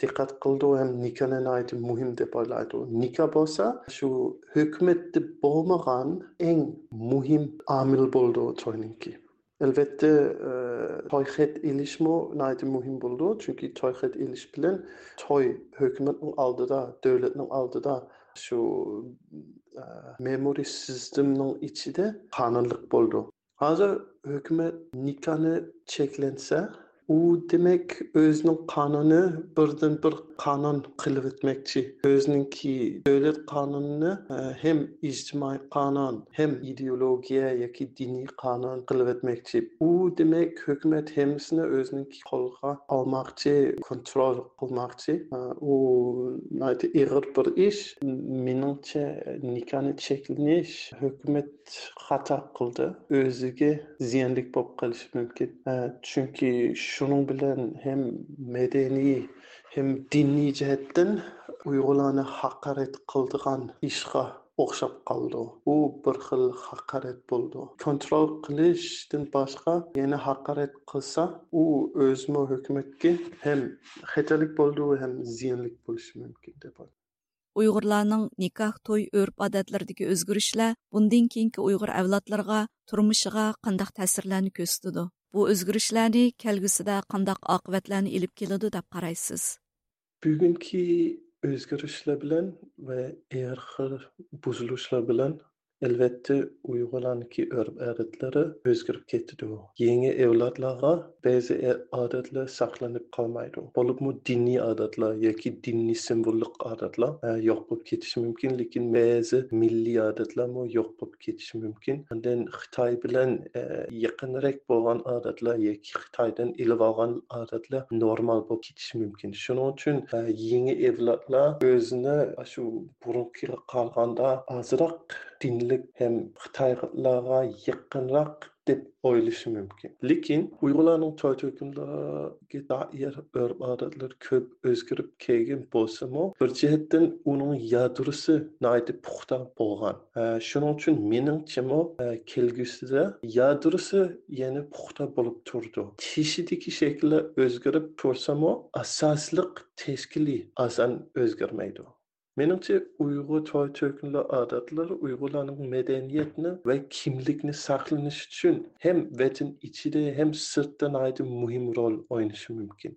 дикат кылдыган никаны најте мухим деп ойлайт. Ника болса şu hükmetde болмаган эң мухим амил болду чойнинки. Elbette e, toyhet ilişmo naydi muhim buldu. Çünkü toyhet iliş bilen toy hükümetin aldıda, devletin aldıda şu e, memuri sistemin içi de kanunluk buldu. Hazır hükümet nikahını çeklense u demek özünün kanunu birden bir kanun kılıp etmekçi. Özününki devlet kanununu e, hem ictimai kanun hem ideologiya yoki dini kanun kılıp etmekçi. U demek hükümet hemsini özününki kolga almakçı, kontrol kılmakçı. E, u naytı iğir bir iş. Meningçe nikahını çekilmiş hükümet xato qildi. O'ziga ziyonlik bo'lib qolishi mumkin. Chunki shuning bilan ham madaniy ham diniy jihatdan uyg'urlarni haqorat qildigan ishga o'xshab qoldi. U bir xil haqorat bo'ldi. Kontrol qilishdan boshqa yana haqorat qilsa u o'zmi hukumatga ham xatolik bo'ldi ham ziyonlik bo'lishi mumkin deb uyg'urlarning nikoh to'y urf odatlaridagi o'zgarishlar bundan keyingi uyg'ur avlodlarga turmushiga qandoq ta'sirlarni ko'rsatadi? Bu o'zgarishlarni kelgusida qandoq oqibatlarni ilib keladi deb qaraysiz? Bugungi o'zgarishlar bilan va er xil buzilishlar bilan albatta uyg'urlarniki urf odatlari o'zgarib ketdi yangi avlodlarga ba'zi odatlar saqlanib qolmaydi bo'libmi diniy odatlar yoki diniy simvollik odatlar yo'q bo'lib ketishi mumkin lekin ba'zi milliy odatlarmi yo'q bo'lib ketishi mumkin undan xitoy bilan e, yaqinroq bo'lgan odatlar yoki xitoydan ilib olgan odatlar normal bo'lib ketishi mumkin shuning e, uchun yangi avlodlar o'zini shu burunqiga qolganda ozroq dinlik ham xitoylarga yaqinroq deb o'ylashi mumkin lekin uyg'urlarning to'y to'kinlarga doir urf odatlar ko'p o'zgarib kelgan bo'lsami bir jihatdan uning yadrosi puxta bo'lgan. Shuning uchun meningchami kelgusida yadrosi yana puxta bo'lib turdi. Teshidagi shakllar o'zgarib tursami asosliq tashkiliy ason o'zgarmaydi menimcha uyg'ur to'y to'kinlar odatlari uyg'urlarning madaniyatni va kimlikni saqlanish uchun ham vatan ichida ham sirtda muhim rol o'ynashi mumkin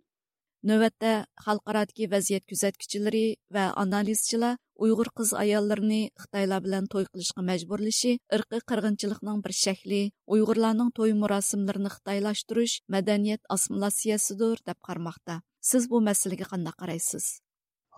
navbatda xalqarodagi vaziyat kuzatuvchilari va analizchilar uyg'ur qiz ayollarini xitoylar bilan to'y qilishga majburlashi irqiy qirg'inchilikning bir shakli uyg'urlarning to'y murosimlarini xitoylashtirish madaniyat deb qarmoqda siz bu masalaga qanday qaraysiz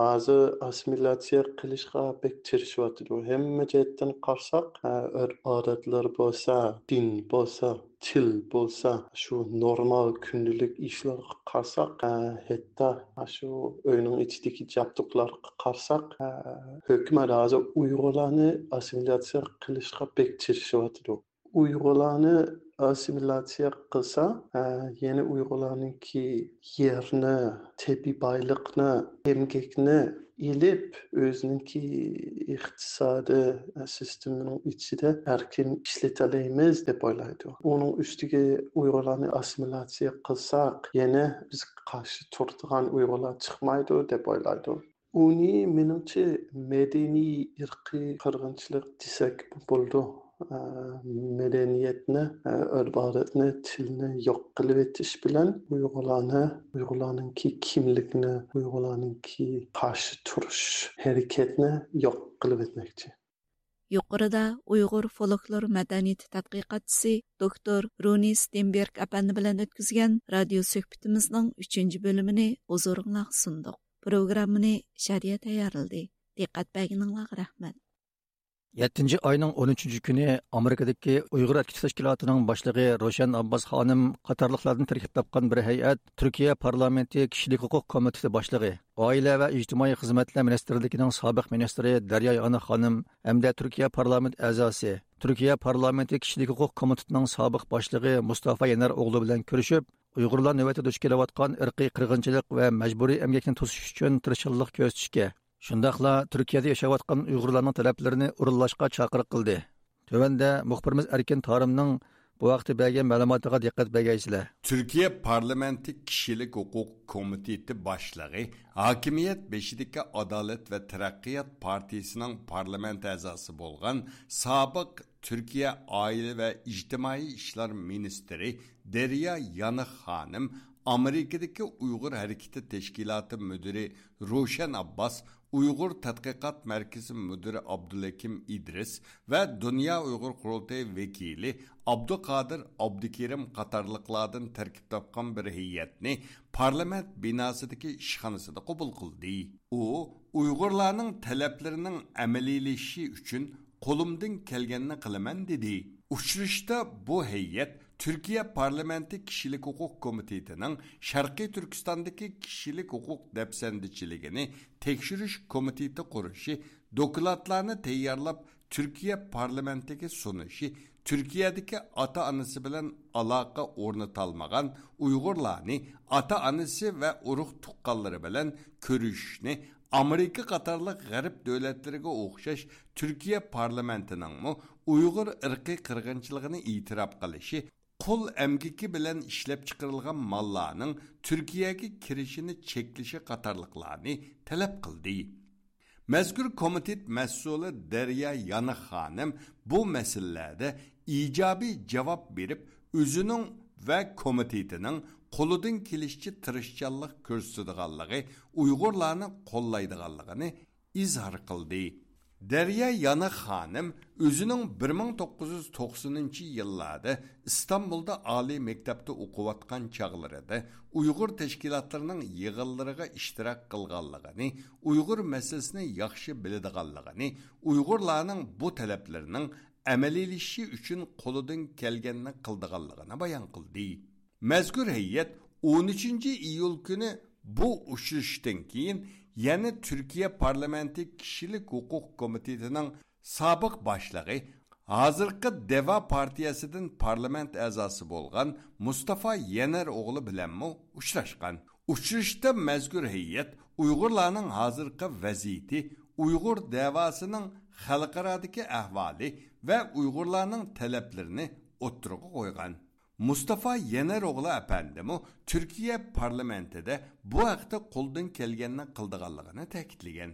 hozir assimilyatsiya qilishga bek tirishyotidi hamma jihatdan qarasak urf er odatlar bo'lsa din bo'lsa til bo'lsa shu normal kundalik ishlarga qarasak hatto shu uyning ichidagi jabduqlarga qarasak hukumat hozir uyg'urlarni assimilyatsiya qilishga bek tirishyotidi uyg'urlarni assimilyatsiya qilsa yana uyg'urlarniki yerni tabiiy boyliqni emgakni elib özününki iqtisadi sisteminin içinde erkin işletebiliriz dep oylaydı. Onun üstüge Uygurlarni assimilasiya qilsak, yana biz qarshi turadigan Uygurlar chiqmaydi deb o'ylaydi. Uni menimcha madaniy irqiy qirg'inchilik desak bo'ldi. Э, medeniyetni, örf-odatni, e, tilni yo'q qilib etish bilan Uyg'urlarni, Uyg'urlarninki kimlikni, Uyg'urlarninki qarshi turish harakatni yo'q qilib etmoqchi. Yuqorida Uyg'ur folklor madaniyati tadqiqotchisi doktor Runi Stenberg apani bilan o'tkazgan radio suhbatimizning 3-bo'limini huzuringizga sundiq. Programmani Shariya tayyorladi. Diqqat berganingizga rahmat. 7 ayning 13 kuni Amerikadagi Uyg'ur Erkak tashkilotining boshlig'i Roshan Abbos xonim qatorliqlardan tarkib topgan bir hay'at Turkiya parlamenti kishilik huquq komiteti boshlig'i, oila va ijtimoiy xizmatlar ministrligining sobiq ministri Daryo Yana xonim hamda Turkiya parlament a'zosi, Turkiya parlamenti kishilik huquq komitetining sobiq boshlig'i Mustafa Yanar o'g'li bilan ko'rishib, Uyg'urlar navbatda duch kelayotgan irqiy qirg'inchilik va majburiy emgakni to'sish uchun tirishchilik ko'rsatishga Шундaqla Turkiyada yashayotgan Uyg'urlarning talaplarini o'rinlashga chaqiriq qildi. Tövəndə muxbirimiz Erkin Tarimning bu vaqtda bergan ma'lumotiga diqqat bergaysizlar. Turkiya parlamenti kishilik huquq komiteti boshlig'i hokimiyat beshidagi Adolat va taraqqiyot partiyasining parlament a'zosi bo'lgan sobiq Turkiya oila va ijtimoiy ishlar ministri Derya Yanıq xonim Amerikadagi Uyg'ur harakati tashkiloti mudiri Roshan Abbas Uyghur Tadqiqat Merkezi Müdürü Abdülhakim İdris ve Dünya Uyghur Kurultayı Vekili Abdukadir Abdikerim Katarlıklardan terkip tapkan bir heyetini parlament binasındaki işhanısında kabul kıldı. O, Uygurlarının taleplerinin ameliyleşi üçün kolumdan kelgenini kılımen dedi. Uçuruşta bu heyet Türkiye Parlamenti Kişilik Hukuk Komitesi'nin Şarkı Türkistan'daki kişilik hukuk depsendiçiliğini tekşürüş komitesi kuruşu, dokulatlarını teyyarlap Türkiye parlamentdagi sunuşi Türkiye'deki ata anısı bilen alaka ornatalmagan Uygurlarni ata anısı ve uruk tukkalları bilen körüşni Amerika qatarlıq ғәріп дөләтлерге оқшаш Türkiye parlamenti'ning Uygur Uyghur ırkı kırgınçılığını itiraf qul emgiki bilan ishlab chiqarilgan mallarning Turkiyaga kirishini cheklashi qatorliqlarni talab qildi. Mazkur komitet mas'uli daryo Yana xonim bu masalalarda ijobiy javob berib, o'zining va komitetining qo'lidan kelishchi tirishchanlik ko'rsatadiganligi, Uyg'urlarni qo'llaydiganligini izhor qildi. Derya Yanıq xanım özünün 1990-cı yıllarda İstanbulda ali məktəbdə oxuyatqan çağlarında Uyğur təşkilatlarının yığınlarına iştirak qılğanlığını, Uyğur məsələsini yaxşı bilidiganlığını, Uyğurların bu tələblərinin əməliləşi üçün qoludan gələnini qıldıganlığını bayan qıldı. Məzkur heyət 13 iyul günü bu uchrashishdan keyin yana Türkiye Parlamenti Kishilik Huquq Komitetining sobiq boshlig'i hozirgi Deva partiyasidan parlament a'zosi bo'lgan Mustafa Yener o'g'li bilanmi uchrashgan. Uchrashda mazkur heyet Uyg'urlarning hozirgi vaziyati, Uyg'ur davosining xalqarodagi ahvoli va Uyg'urlarning talablarini o'ttirg'a qo'ygan. Mustafa Yeneroğlu efendimi Türkiye parlamentide bu haqda qo'ldan kelganini qildiganligini ta'kidlagan.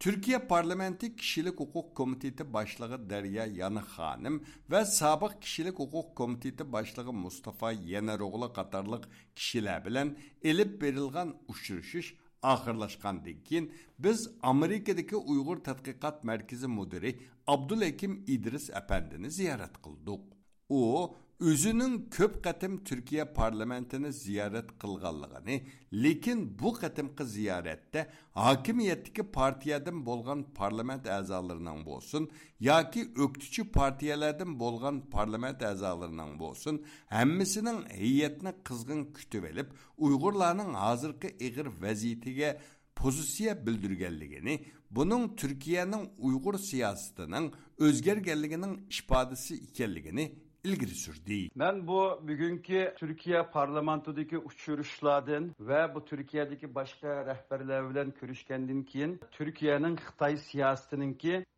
Türkiye Parlamenti Kişilik Hukuk Komiteti Başlığı Derya Yanı Hanım ve Sabık Kişilik Hukuk Komiteti Başlığı Mustafa Yeneroğlu qatarlıq kişiler bilen elip verilgan uçuruşuş ahırlaşkandan keyin biz Amerikadagi Uyg'ur tadqiqot markazi mudiri Abdulhakim İdris efendini ziyorat qildik. U o'zining ko'p qatim turkiya parlamentini ziyorat qilganligini lekin bu qatimqi ziyoratda hokimiyatdagi partiyadan bo'lgan parlament a'zolarining bo'lsin yoki o'qituvchi partiyalardan bo'lgan parlament a'zolarining bo'lsin hammasining heyatni qizg'in kutib olib uyg'urlarning hozirgi ig'ir vaziyatiga pozitsiya bildirganligini buning turkiyaning uyg'ur siyosatining o'zgarganligining ifodasi ekanligini ilgiri sürdü. Men bu bugünkü Türkiye parlamentodagi uchrashuvlardan va bu Turkiyadagi boshqa rahbarlar bilan ko'rishgandan keyin Turkiyaning Xitoy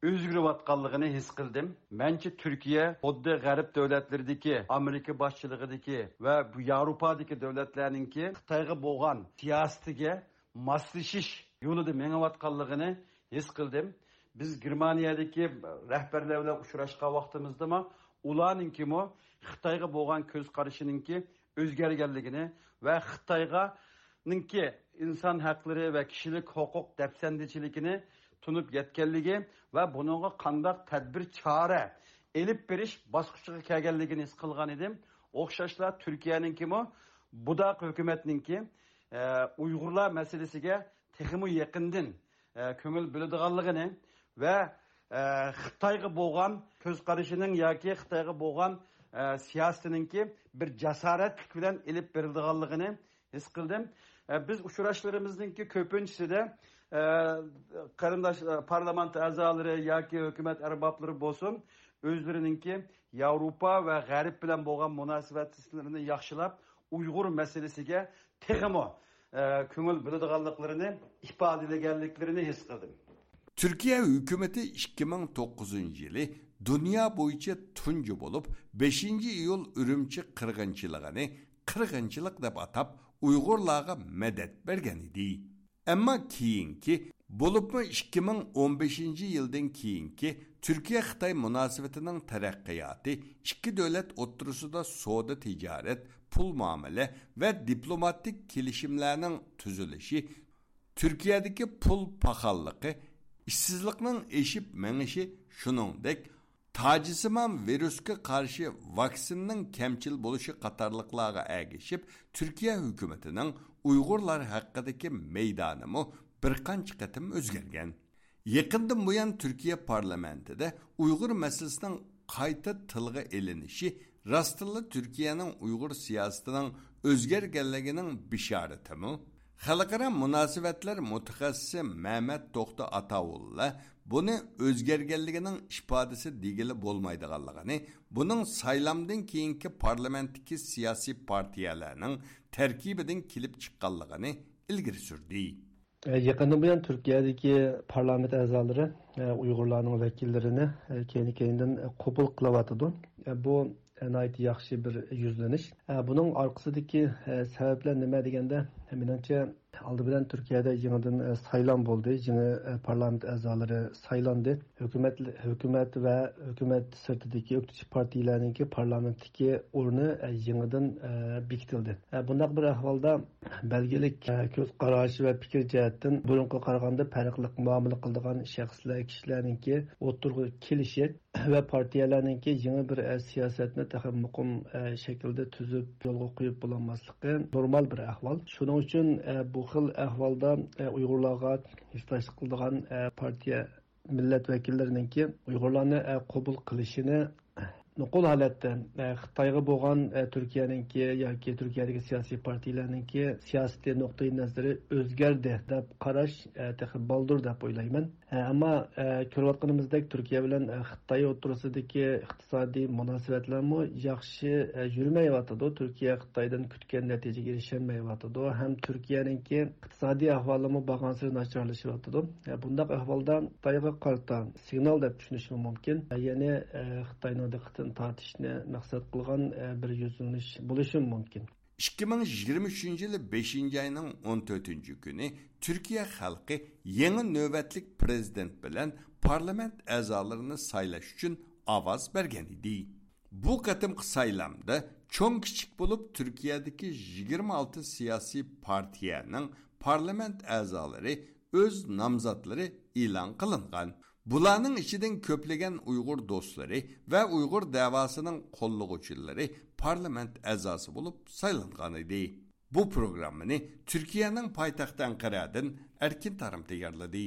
özgür o'zgarayotganligini his qildim. Menchi Turkiya xuddi g'arb davlatlaridagi Amerika boshchiligidagi va bu Yevropadagi davlatlarninki Xitoyga bo'lgan siyosatiga moslashish yo'lida mengayotganligini his qildim. Biz Germaniyadagi rahbarlar bilan vaktimizde ama ularninkimi xitoyga bo'lgan ko'z qarashininki o'zgarganligini va xitoyga ninki inson haqlari va kishilik huquq dafsandichiligini tunib yetganligi va bunga qandaq tadbir chora elib berish bosqichiga kelganligini his qilgan edim. O'xshashlar turkiyaninkimi budaq hukumatninki e, uyg'urlar masalasiga texmi yaqindan e, ko'ngil biladiganligini va xitoyga bo'lgan ko'z qarashining yoki xitoyga bo'lgan siyosatininki bir jasoratlik bilan ilib berilganligini his qildim biz uchrashlarimizningki ko'pinchisida qarindosh parlament a'zolari yoki hukumat arboblari bo'lsin o'zlarininki yevropa va g'arb bilan bo'lgan munosabatlarini yaxshilab uyg'ur masalasiga texmo ko'ngil biladiganliklarini ifodalaganliklarini his qildim Türkiye hükümeti 2009 yılı dünya boyunca tuncu bulup 5. iyul ürümçi kırgınçılığını kırgınçılık dep atap Uygurlarga medet bergen idi. Ama kiyinki Bulupmu 2015 yıldan kiyinki Türkiye-Xitay münasebetinin terakkiyatı iki devlet oturusunda soda ticaret, pul muamele ve diplomatik kilişimlerinin tüzülüşü Türkiye'deki pul pahallığı ishsizlikning eshib mingishi shuningdek tojisimon virusga qarshi vaksinning kamchil bo'lishi qatorliqlarga agishib turkiya hukumatining uyg'urlar haqidagi maydonimi bir qancha qatim o'zgargan yaqindan buyon turkiya parlamentida uyg'ur masalasining qayta tilga ilinishi rostilla turkiyaning uyg'ur siyosatining o'zgarganligining bishoratimi Xalqaro munosabatlar mutaxassisi Mehmet To'xta Atavulla buni o'zgarganligining ifodasi degili bo'lmaydiganligini, buning saylamdan keyingi parlamentdagi siyosiy partiyalarning tarkibidan kelib chiqqanligini ilgari surdi. Yaqindan buyon Turkiyadagi parlament a'zolari Uyg'urlarning vakillarini keyin-keyindan qabul qilyotidi. Bu yaxshi bir yuzlanish buning orqasidagi sabablar nima deganda menimcha oldi bilan turkiyada yangidan e, saylan bo'ldi yangi e, parlament a'zolari saylandi hukumat hukumat va hukumat sirtidagi o'qituvchi partiyalarniki parlamentdagi o'rni yangidan bekitildi e, bundaq bir ahvolda belgilik ko'z qarashi va fikr jihatdan burunga qaraganda farqli muomala qildigan shaxslar kishilarniki o'tirg'i kelishi va partiyalarniki yangi bir siyosatni muqim shaklda tuzib yo'lga qo'yib bo'lolmasligi normal bir ahvol shuning uchun e, bu xil ahvolda e, uyg'urlarga hissdoshlik qildigan e, partiya millat vakillariniki uyg'urlarni qabul qilishini nuqul holatda e, xitoyga bo'lgan e, turkiyaningki yoki turkiyadagi siyosiy partiyalarninki siyosiy nuqtai nazari o'zgardi deb qarash e, baldur deb o'ylayman. Ammo ko'rayotganimizdek turkiya bilan xitoy o'tirisidagi iqtisodiy munosabatlarmi yaxshi yurmayotidi turkiya xitoydan kutgan natijaga erisholmayotidi ham turkiyaningki iqtisodiy ahvolimi bag'ansir nacharlashyotidi bundoq ahvolda xitoyga qarta signal deb tushunishim mumkin. Ya'ni xitoyni diqqatini tarafdan tortishni maqsad qilgan bir yuzlanish bo'lishi mumkin 2023 yılı 5. ayının 14. günü Türkiye halkı yeni nöbetlik prezident bilen parlament azalarını saylaş için avaz bergen idi. Bu katımkı saylamda çok küçük bulup Türkiye'deki 26 siyasi partiyenin parlament azaları öz namzatları ilan kılıngan. Bularning ichidan ko'plagan Uyg'ur do'stlari va Uyg'ur davosining qo'llag'uvchilari parlament a'zosi bo'lib saylangan edi. Bu programmani Turkiyaning poytaxti Anqaradan Erkin Tarim tayyorladi.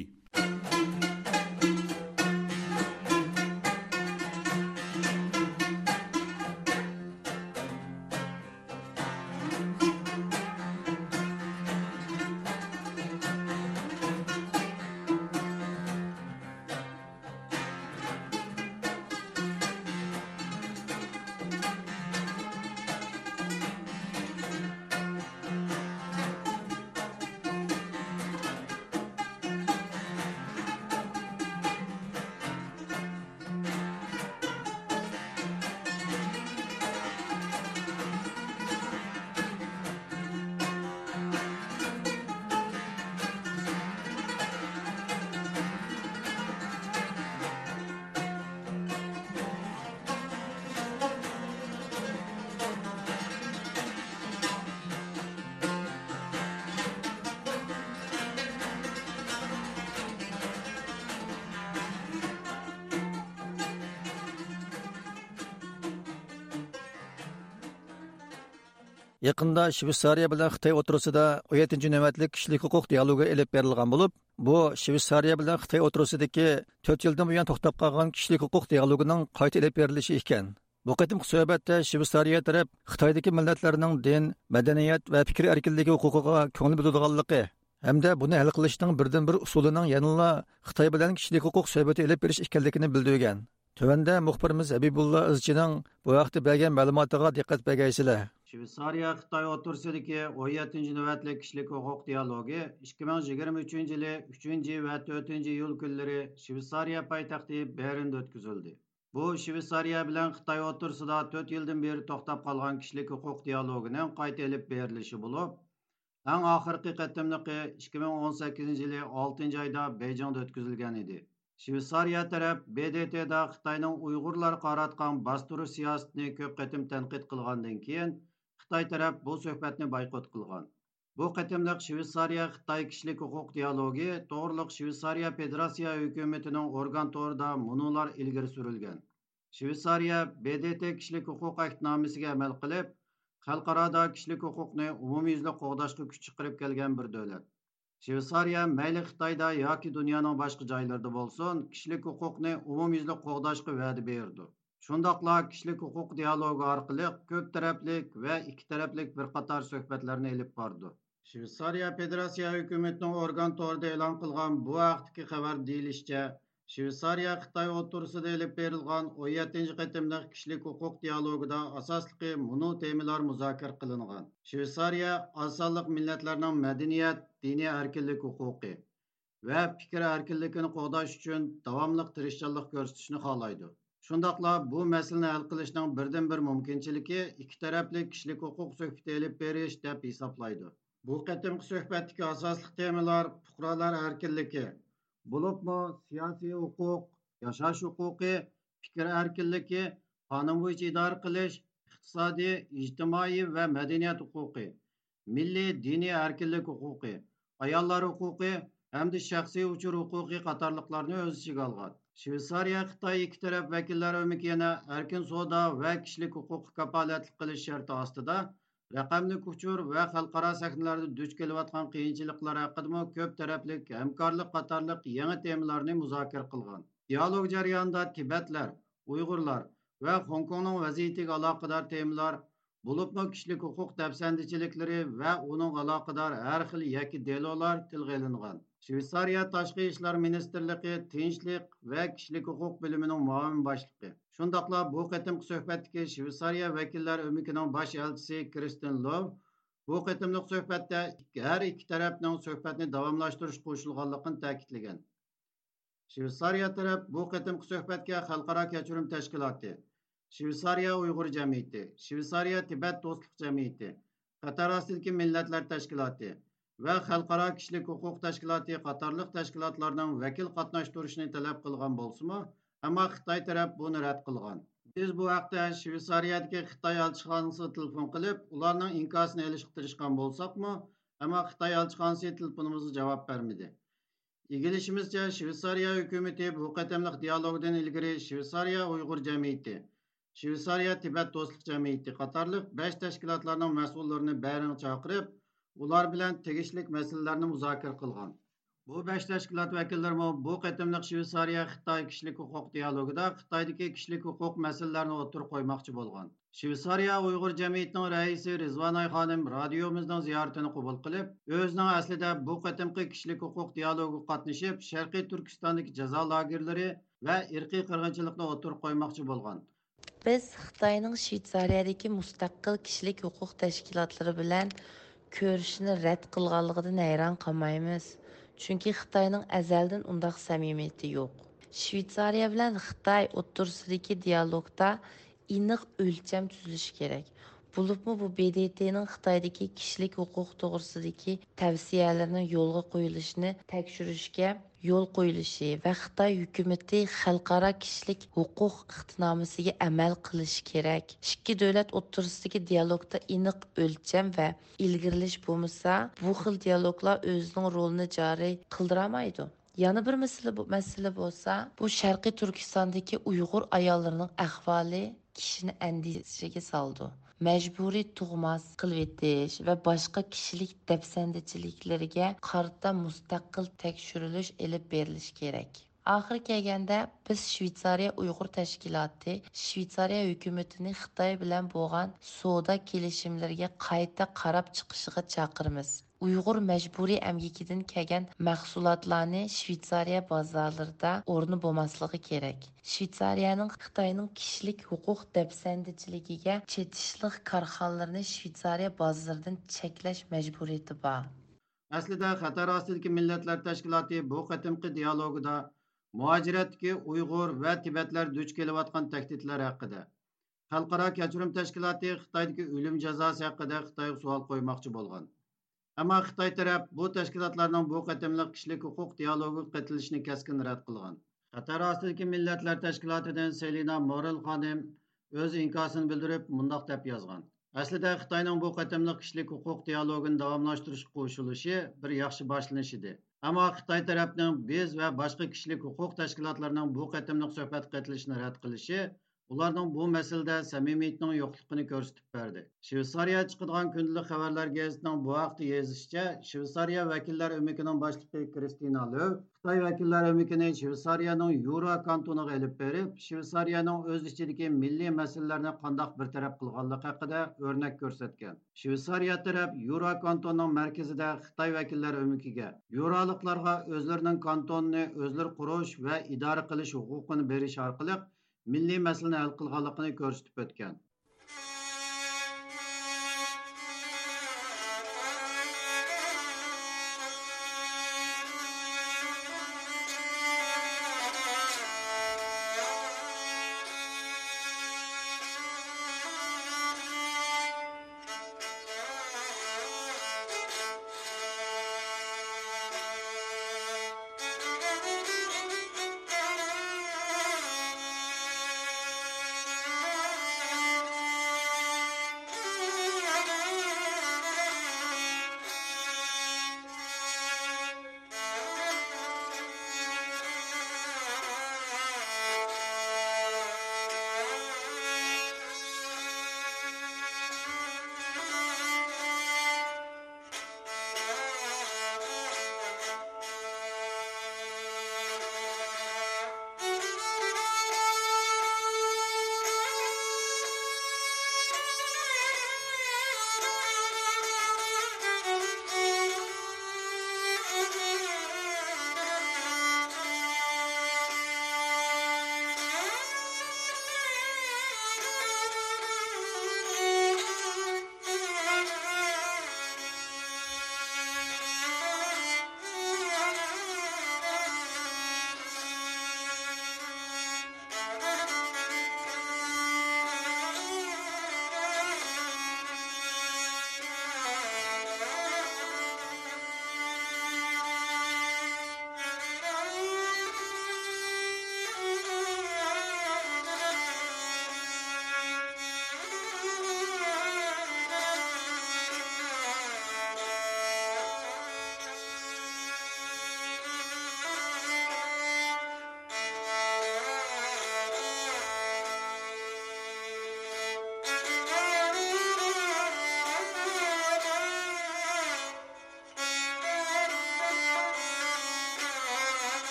Yaqinda shvetsariya bilan xitoy o'tirisida 17 navbatlik kishilik huquq dialogi ilib berilgan bo'lib bu shvetsariya bilan xitoy o'tirisidagi 4 yildan buyon to'xtab qolgan kishilik huquq dialogining qayta ilib berilishi ekan bu qatimki suhbatda shvetsariya taraf xitoydagi millatlarning din madaniyat va fikr erkinligi huquqiga ko'ngil biladiganligi hamda buni hal qilishning birdan bir usulining yanala xitoy bilan kishilik huquq suhbati ilib berish ekanligini bildirgan Tövəndə muhbirimiz Habibulla Izçinin bu vaxtda bergan ma'lumotiga diqqət bəgəysizlər. Shveysariya Xitoy o'rtasidagi 17 navbatlik kishilik huquq dialogi 2023 yili 3 va 4 iyul kunlari Shveysariya poytaxti Bernda o'tkazildi. Bu Shveysariya bilan Xitoy o'rtasida 4 yildan beri to'xtab qolgan kishilik huquq dialogining qayta elib berilishi bo'lib, eng oxirgi qatimliqi 2018 yili 6 oyda Bejingda o'tkazilgan edi. Shveysariya taraf BDTda Xitoyning Uyg'urlar qaratgan bostirish siyosatini ko'p qatim tanqid qilgandan keyin Xitoy taraf bu suhbatni boykot qilgan. Bu qatimliq Shveysariya Xitoy kishilik huquq dialogi to'g'riliq Shveysariya Federatsiya hukumatining organ to'rida munolar ilgari surilgan. Shveysariya BDT kishilik huquq ahdnomasiga amal qilib, xalqaroda kishilik huquqni umumyuzli qo'g'dashga kuch chiqarib kelgan bir davlat. Швейцария мәйлі Қытайда яки дүнияның башқа жайларда болсын, кішілік құқықны umumyuzlik qo'g'dashga va'da berdi. Shundaqla kishilik huquq dialogi orqali ko'p taraflik va ikki taraflik bir qator suhbatlarni elib bordi. shvetsariya Federatsiya hukumatining organ to'rida e'lon qilgan bu vaqtdagi xabar deyilishicha, shvetsariya Xitoy o'rtasida elib berilgan 17 qatimliq kishilik huquq dialogida asosliqi munu temalar muzokara qilingan. shvetsariya osonliq millatlarning madaniyat, diniy erkinlik huquqi va fikr erkinligini qo'g'dash uchun davomli tirishchanlik ko'rsatishni xohlaydi. Shundaqla bu masalani hal qilishning birdan bir mumkinchiligi ikki tarafli kishilik huquq suhbati elib berish deb hisoblaydi. Bu qatimki suhbatdagi asosli temalar fuqarolar erkinligi, bo'libmi siyosiy huquq yashash huquqi fikr erkinligi qonun bo'yicha idora qilish iqtisodiy ijtimoiy va madaniyat huquqi milliy diniy erkinlik huquqi ayollar huquqi hamda shaxsiy uchur huquqi qatorliqlarni o'z ichiga olgan shvetsariya xitoy ikki taraf vakillari yana erkin savdo va kishilik huquqi kapolatlik qilish sharti ostida raqamli uchur va xalqaro sahnalarda duch kelayotgan qiyinchiliklar haqida ko'p taraflik hamkorlik qatorliq yangi temalarni muzokara qilgan. Dialog jarayonida tibatlar uyg'urlar va xonkongning vaziyatiga aloqador temalar bo'libmi kishilik huquq dafsandichiliklari va uning aloqador har xil yaki delolar tilga ilingan. Shvetsariya tashqi ishlar ministrligi tinchlik va kishilik huquq bo'limining muavin boshlig'i Shundaqla bu qatimki suhbatdagi Shveysariya vakillar ömükining bosh elchisi Kristin Lov bu qatimliq suhbatda har ikki tarafning suhbatni davomlashtirish qo'shilganligini ta'kidlagan. Shveysariya taraf bu qatimki suhbatga xalqaro kechirim tashkiloti, Shveysariya Uyg'ur jamiyati, Shveysariya Tibet do'stlik jamiyati, Qatar ostidagi millatlar tashkiloti va xalqaro kishilik huquq tashkiloti qatorliq tashkilotlarning vakil qatnashtirishni talab qilgan bo'lsa Ammo Xitoy taraf buni rad qilgan. Biz bu haqda Shveysariyadagi Xitoy elchixonasiga telefon qilib, ularning inkosini olishga tirishgan bo'lsakmi, ammo Xitoy elchixonasi telefonimizga javob bermadi. Egilishimizcha Shveysariya hukumati bu dialogdan ilgari Shveysariya Uyg'ur jamiyati, Shveysariya Tibet do'stlik jamiyati qatorliq 5 tashkilotlarning mas'ullarini barini chaqirib, ular bilan tegishli masalalarni muzokara qilgan. Bu besh tashkilot vakillari bu qatimliq Shveysariya Xitoy kishilik huquq dialogida Xitoydagi kishilik huquq masalalarini o'tirib qo'ymoqchi bo'lgan. Shveysariya Uyg'ur jamiyatining raisi Rizvanay xonim radiomizning ziyoratini qabul qilib, o'zining aslida bu qatimqi kishilik huquq dialogiga qatnashib, Sharqiy Turkistondagi jazo lagerlari va irqiy qirg'inchilikni o'tirib qo'ymoqchi bo'lgan. Biz Xitoyning shveytsariyadagi mustaqil kishilik huquq tashkilotlari bilan ko'rishni rad qilganligidan hayron qolmaymiz. Chunki Xitoyning azaldan undaq samimiyati yo'q. Shveysariya bilan Xitoy o'rtasidagi dialogda aniq o'lcham tuzilishi kerak. Bulubmu bu BDT'nin Xitoydagi kishilik huquq to'g'risidagi tavsiyalarning yo'lga qo'yilishini tekshirishga yo'l qo'yilishi va Xitoy hukumati xalqaro kishilik huquq iqtinomasiga amal qilishi kerak. Ikki davlat o'rtasidagi dialogda aniq o'lcham va ilgirilish bo'lmasa, bu xil dialoglar o'zining rolini joriy qildirolmaydi. Yana bir masala bu masala bo'lsa, bu Sharqiy Turkistondagi Uyg'ur ayollarining ahvoli kishini andishaga soldi. Majburiy tug'mas qilvetish va boshqa kishilik dafsandichiliklariga qarata mustaqil tekshirilish ilib berilishi kerak. Oxiri kelganda biz shvetsariya uyg'ur tashkiloti shvetsariya hukumatini xitoy bilan bo'lgan savdo kelishimlariga qayta qarab chiqishiga chaqiramiz. Uyg'ur majburiy amgikidan kelgan mahsulotlarni shvetsariya bozorlarida o'rni bo'lmasligi kerak. Shvetsariyaning xitoyning kishilik huquq dafsandichiligiga chetishliq korxonalarni shvetsariya bozoridan cheklash majburiyati bor. Aslida xatar ostidagi millatlar tashkiloti bu qatimqi dialogida muajiratdagi uyg'ur va tibatlar duch kelayotgan tahdidlar haqida xalqaro kechirim tashkiloti xitoydagi o'lim jazosi haqida xitoyga savol qo'ymoqchi bo'lgan. Ammo Xitoy taraf bu tashkilotlarning bu qatimliq kishilik huquq dialogi qatilishini keskin rad qilgan. Qatar ostidagi millatlar tashkilotidan Selina Morel xonim o'z inkosini bildirib, mundoq deb yozgan. Aslida Xitoyning bu qatimliq kishilik huquq dialogini davomlashtirishga qo'shilishi bir yaxshi boshlanish edi. Ammo Xitoy tarafining biz va boshqa kishilik huquq tashkilotlarining bu qatimliq suhbat qatilishini rad qilishi ularning bu masalada samimiyatning yo'qligini ko'rsatib berdi. Shvetsariya chiqadigan kundalik xabarlar gazetining bu haqda yozishicha shvetsariya vakillar umikining boshlig'i kristina löv xitoy vakillar umikini shvetsariyaning yuro kantoniga ilib berib shvetsariyaning o'z ichidagi milliy masalalarni qandoq bartaraf qilganligi haqida o'rnak ko'rsatgan. Shvetsariya taraf yuro kantonining markazida xitoy vakillar umikiga yuroliklarga o'zlarining kantonini o'zlari qurish va idora qilish huquqini berish orqali milliy masalani hal qilganligini ko'rsatib o'tgan.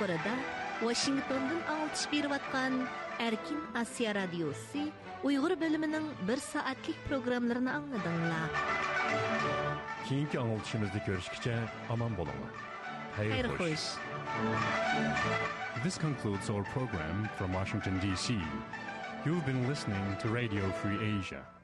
Yuqorida Washingtondan alçış berip atkan Erkin Asya Radyosu Uyghur bölümünün bir saatlik programlarını anladыңlar. Keyinki anıltışımızda görüşkice aman bolama. Hayır, Hayır hoş. hoş. This concludes our program from Washington, D.C. You've been listening to Radio Free Asia.